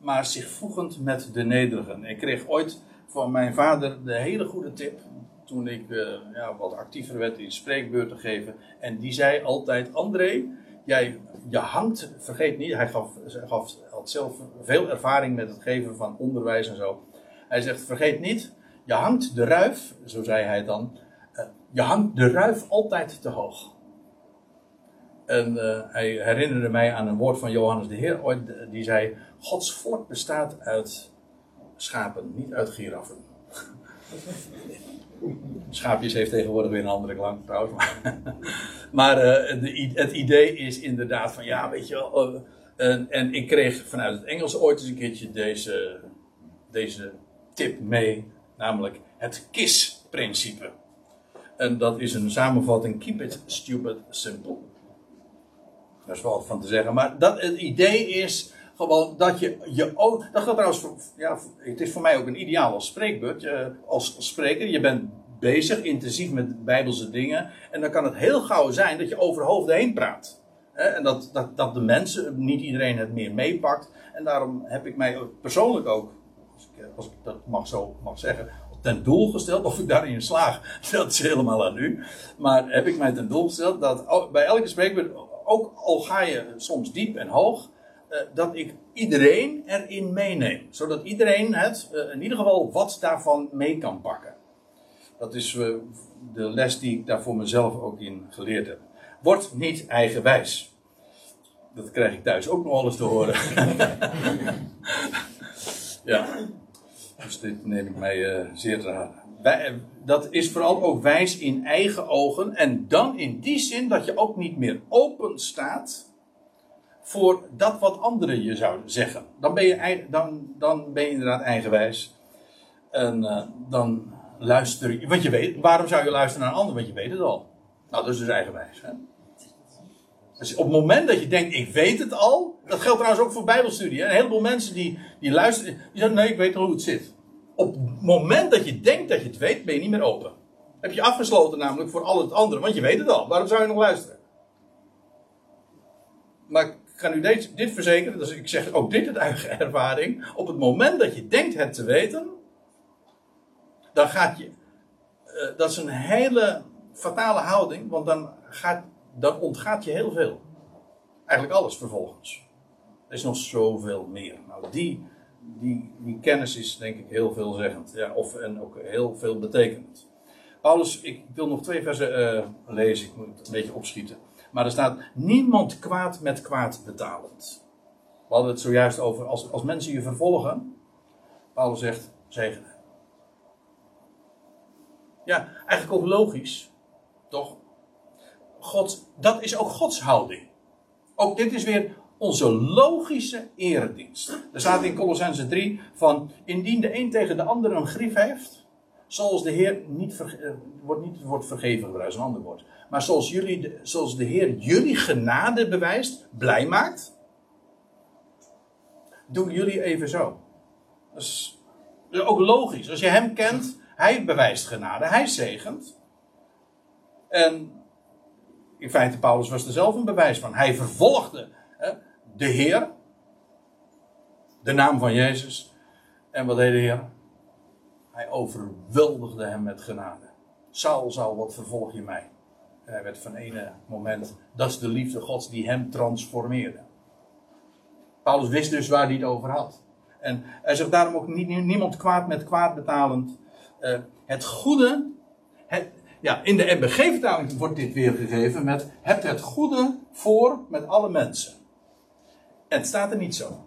maar zich voegend met de nederigen. Ik kreeg ooit van mijn vader de hele goede tip toen ik uh, ja, wat actiever werd in spreekbeurten geven. En die zei altijd: André, jij je hangt, vergeet niet, hij gaf, gaf, had zelf veel ervaring met het geven van onderwijs en zo. Hij zegt: vergeet niet, je hangt de ruif, zo zei hij dan, uh, je hangt de ruif altijd te hoog. En uh, hij herinnerde mij aan een woord van Johannes de Heer ooit, die zei: Gods volk bestaat uit schapen, niet uit giraffen. Schaapjes heeft tegenwoordig weer een andere klank trouwens. Maar, de, het idee is inderdaad van ja, weet je wel. En, en, ik kreeg vanuit het Engels ooit eens een keertje deze, deze tip mee. Namelijk het KISS-principe. En dat is een samenvatting: Keep it stupid simple. Daar is wel wat van te zeggen. Maar dat, het idee is gewoon dat je je ook. Dat trouwens. Ja, het is voor mij ook een ideaal als spreekbeurt. als spreker. Je bent bezig, intensief met bijbelse dingen. En dan kan het heel gauw zijn dat je over hoofden heen praat. En dat, dat, dat de mensen, niet iedereen het meer meepakt. En daarom heb ik mij persoonlijk ook, als ik, dat mag zo mag zeggen, ten doel gesteld. Of ik daarin slaag, dat is helemaal aan u. Maar heb ik mij ten doel gesteld dat bij elke spreekbeurt, ook al ga je soms diep en hoog, eh, dat ik iedereen erin meeneem. Zodat iedereen het, eh, in ieder geval wat daarvan mee kan pakken. Dat is uh, de les die ik daar voor mezelf ook in geleerd heb. Word niet eigenwijs. Dat krijg ik thuis ook nog eens te horen. ja. Dus dit neem ik mij uh, zeer te hard. Dat is vooral ook wijs in eigen ogen. En dan in die zin dat je ook niet meer open staat voor dat wat anderen je zouden zeggen. Dan ben je, dan, dan ben je inderdaad eigenwijs. En uh, dan luister je. Want je weet, waarom zou je luisteren naar een ander? Want je weet het al. Nou, dat is dus eigenwijs. Hè? Dus op het moment dat je denkt, ik weet het al. Dat geldt trouwens ook voor Bijbelstudie. Een heleboel mensen die, die luisteren, die zeggen: nee, ik weet hoe het zit. Op het moment dat je denkt dat je het weet, ben je niet meer open. Heb je afgesloten namelijk voor al het andere, want je weet het al. Waarom zou je nog luisteren? Maar ik ga nu dit, dit verzekeren, dus ik zeg ook dit uit eigen ervaring. Op het moment dat je denkt het te weten, dan gaat je. Uh, dat is een hele fatale houding, want dan, gaat, dan ontgaat je heel veel. Eigenlijk alles vervolgens. Er is nog zoveel meer. Nou, die, die, die kennis is denk ik heel veelzeggend. Ja, of, en ook heel veel betekenend. Paulus, ik wil nog twee versen uh, lezen, ik moet een beetje opschieten. Maar er staat, niemand kwaad met kwaad betalend. We hadden het zojuist over, als, als mensen je vervolgen, Paulus zegt, zegenen. Ja, eigenlijk ook logisch, toch? God, dat is ook Gods houding. Ook dit is weer onze logische eredienst. Er staat in Colossense 3 van, indien de een tegen de ander een grief heeft, zoals de Heer niet, eh, wordt niet wordt vergeven gebruikt, een ander woord. Maar zoals, jullie, zoals de Heer jullie genade bewijst, blij maakt, doen jullie even zo. Dat is ook logisch. Als je hem kent, hij bewijst genade, hij zegent. En in feite, Paulus was er zelf een bewijs van. Hij vervolgde hè, de Heer, de naam van Jezus. En wat deed de Heer? Hij overweldigde hem met genade. Saul, Saul, wat vervolg je mij? En hij werd van ene moment, dat is de liefde Gods die hem transformeerde. Paulus wist dus waar hij het over had. En hij zegt daarom ook niemand kwaad met kwaad betalend. Uh, het goede, ja, in de MBG-vertaling wordt dit weergegeven met hebt het goede voor met alle mensen. En het staat er niet zo.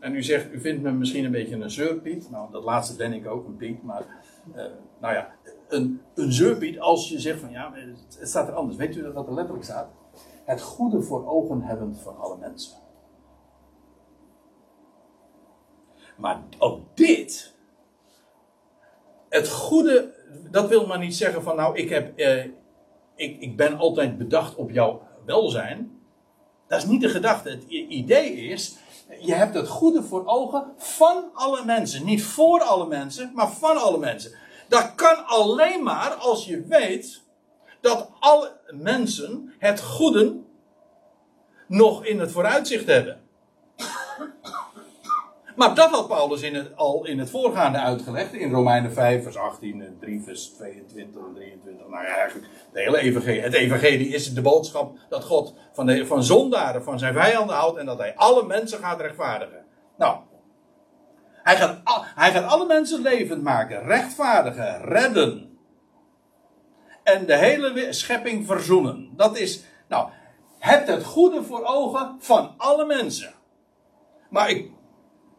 En u zegt, u vindt me misschien een beetje een zeurpiet. Nou, dat laatste ben ik ook, een piet. Maar, uh, nou ja, een, een zeurpiet als je zegt van ja, het, staat er anders. Weet u wat er letterlijk staat? Het goede voor ogen hebben van alle mensen. Maar ook dit, het goede, dat wil maar niet zeggen van nou, ik, heb, eh, ik, ik ben altijd bedacht op jouw welzijn. Dat is niet de gedachte. Het idee is, je hebt het goede voor ogen van alle mensen. Niet voor alle mensen, maar van alle mensen. Dat kan alleen maar als je weet dat alle mensen het goede nog in het vooruitzicht hebben. Maar dat had Paulus in het, al in het voorgaande uitgelegd. In Romeinen 5, vers 18, en 3, vers 22 en 23. Nou ja, eigenlijk de hele evangelie. Het evangelie is de boodschap dat God van, de, van zondaren, van zijn vijanden houdt. En dat hij alle mensen gaat rechtvaardigen. Nou, hij gaat, hij gaat alle mensen levend maken, rechtvaardigen, redden. En de hele schepping verzoenen. Dat is, nou, hebt het goede voor ogen van alle mensen. Maar ik,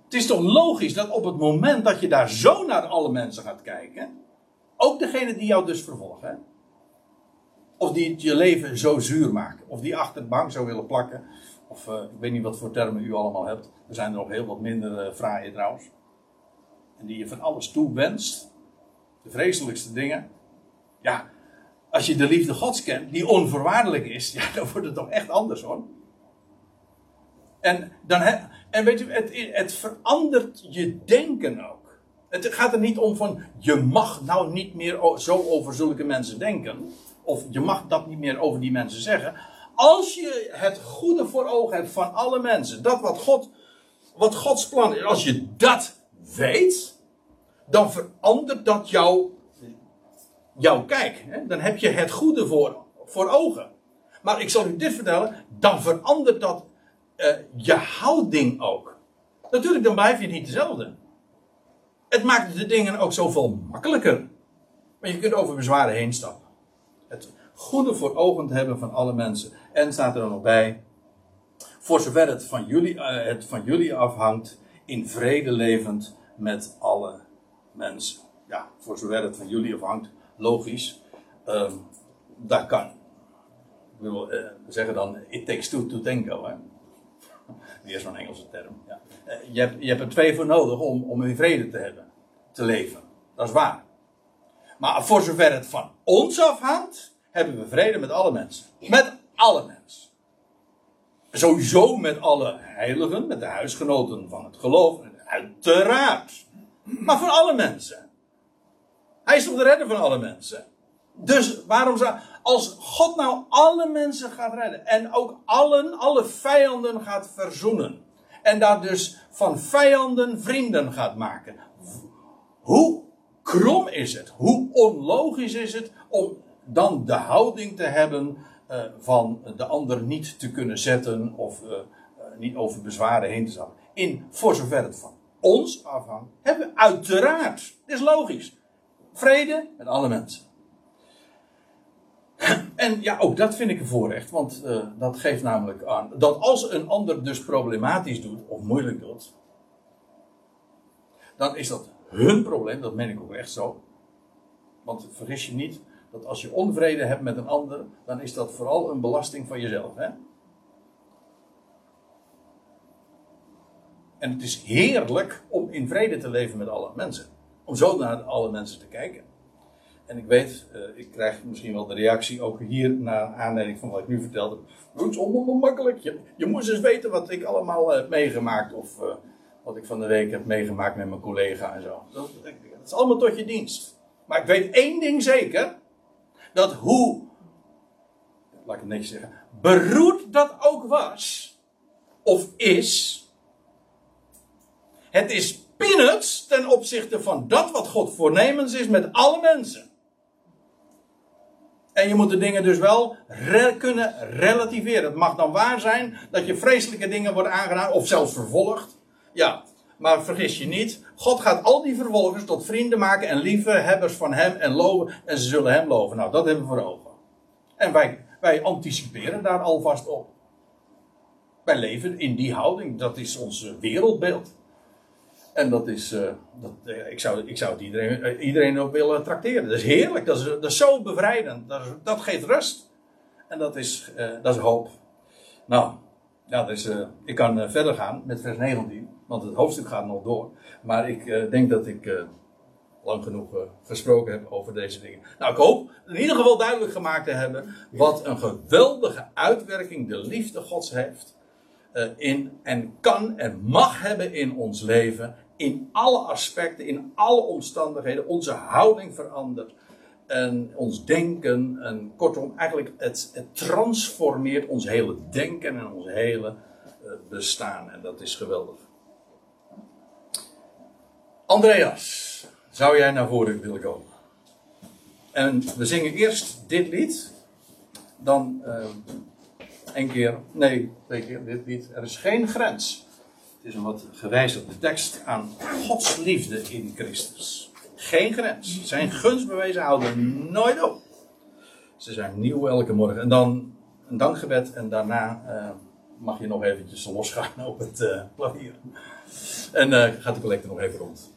het is toch logisch dat op het moment dat je daar zo naar alle mensen gaat kijken, ook degene die jou dus vervolgen, of die het je leven zo zuur maken, of die achter de bank zou willen plakken, of uh, ik weet niet wat voor termen u allemaal hebt, er zijn er nog heel wat minder uh, fraaie trouwens, en die je van alles toe wenst, de vreselijkste dingen, ja, als je de liefde Gods kent, die onvoorwaardelijk is, ja, dan wordt het toch echt anders hoor. En, dan, en weet u, het, het verandert je denken ook. Het gaat er niet om van, je mag nou niet meer zo over zulke mensen denken. Of je mag dat niet meer over die mensen zeggen. Als je het goede voor ogen hebt van alle mensen. Dat wat, God, wat Gods plan is. Als je dat weet. Dan verandert dat jouw, jouw kijk. Hè? Dan heb je het goede voor, voor ogen. Maar ik zal u dit vertellen. Dan verandert dat uh, je houding ook. Natuurlijk, dan blijf je niet dezelfde. Het maakt de dingen ook zoveel makkelijker. Maar je kunt over bezwaren heen stappen. Het goede voor ogen te hebben van alle mensen. En staat er dan nog bij. Voor zover het van jullie, uh, het van jullie afhangt, in vrede levend met alle mensen. Ja, voor zover het van jullie afhangt, logisch. Uh, dat kan. Wil uh, zeggen dan, it takes two to tango. Hè? Weer zo'n Engelse term. Ja. Eh, je, hebt, je hebt er twee voor nodig om, om in vrede te hebben. Te leven. Dat is waar. Maar voor zover het van ons afhangt, hebben we vrede met alle mensen. Met alle mensen. Sowieso met alle heiligen, met de huisgenoten van het geloof. Uiteraard. Maar van alle mensen. Hij is toch de redder van alle mensen. Dus waarom zou. Als God nou alle mensen gaat redden. En ook allen, alle vijanden gaat verzoenen. En daar dus van vijanden vrienden gaat maken. Hoe krom is het? Hoe onlogisch is het om dan de houding te hebben uh, van de ander niet te kunnen zetten of uh, niet over bezwaren heen te stappen. in, voor zover het van ons afhangt, hebben we uiteraard, dit is logisch, vrede met alle mensen. En ja, ook dat vind ik een voorrecht, want uh, dat geeft namelijk aan dat als een ander dus problematisch doet of moeilijk doet, dan is dat hun probleem, dat meen ik ook echt zo. Want vergis je niet dat als je onvrede hebt met een ander, dan is dat vooral een belasting van jezelf. Hè? En het is heerlijk om in vrede te leven met alle mensen. Om zo naar alle mensen te kijken. En ik weet, uh, ik krijg misschien wel de reactie ook hier naar aanleiding van wat ik nu vertelde. Het is onmakkelijk. Je, je moest eens weten wat ik allemaal heb meegemaakt. Of uh, wat ik van de week heb meegemaakt met mijn collega en zo. Dat, dat, is allemaal tot je dienst. Maar ik weet één ding zeker. Dat hoe, laat ik het netjes zeggen, beroerd dat ook was. Of is. Het is peanuts ten opzichte van dat wat God voornemens is met alle mensen. En je moet de dingen dus wel kunnen relativeren. Het mag dan waar zijn dat je vreselijke dingen wordt aangedaan of zelfs vervolgd. Ja, maar vergis je niet, God gaat al die vervolgers tot vrienden maken en liefhebbers van hem en loven. En ze zullen hem loven. Nou, dat hebben we voor ogen. En wij, wij anticiperen daar alvast op. Wij leven in die houding. Dat is ons wereldbeeld. En dat is, uh, dat, uh, ik, zou, ik zou het iedereen, uh, iedereen op willen tracteren. Dat is heerlijk, dat is, dat is zo bevrijdend. Dat, dat geeft rust. En dat is, dat is hoop. Nou, ja, dus, ik kan verder gaan met vers 19, want het hoofdstuk gaat nog door. Maar ik denk dat ik lang genoeg gesproken heb over deze dingen. Nou, ik hoop in ieder geval duidelijk gemaakt te hebben wat een geweldige uitwerking de liefde Gods heeft. in en kan en mag hebben in ons leven in alle aspecten, in alle omstandigheden, onze houding verandert. En ons denken, en kortom, eigenlijk het, transformeert ons hele denken en ons hele uh, bestaan. En dat is geweldig. Andreas, zou jij naar voren willen komen? En we zingen eerst dit lied, dan uh, een keer, nee, twee keer dit lied. Er is geen grens is een wat gewijzigde tekst aan Gods liefde in Christus. Geen grens. Zijn gunstbewijzen houden nooit op. Ze zijn nieuw elke morgen. En dan een dankgebed en daarna uh, mag je nog eventjes losgaan op het uh, klavier. En uh, gaat de collecte nog even rond.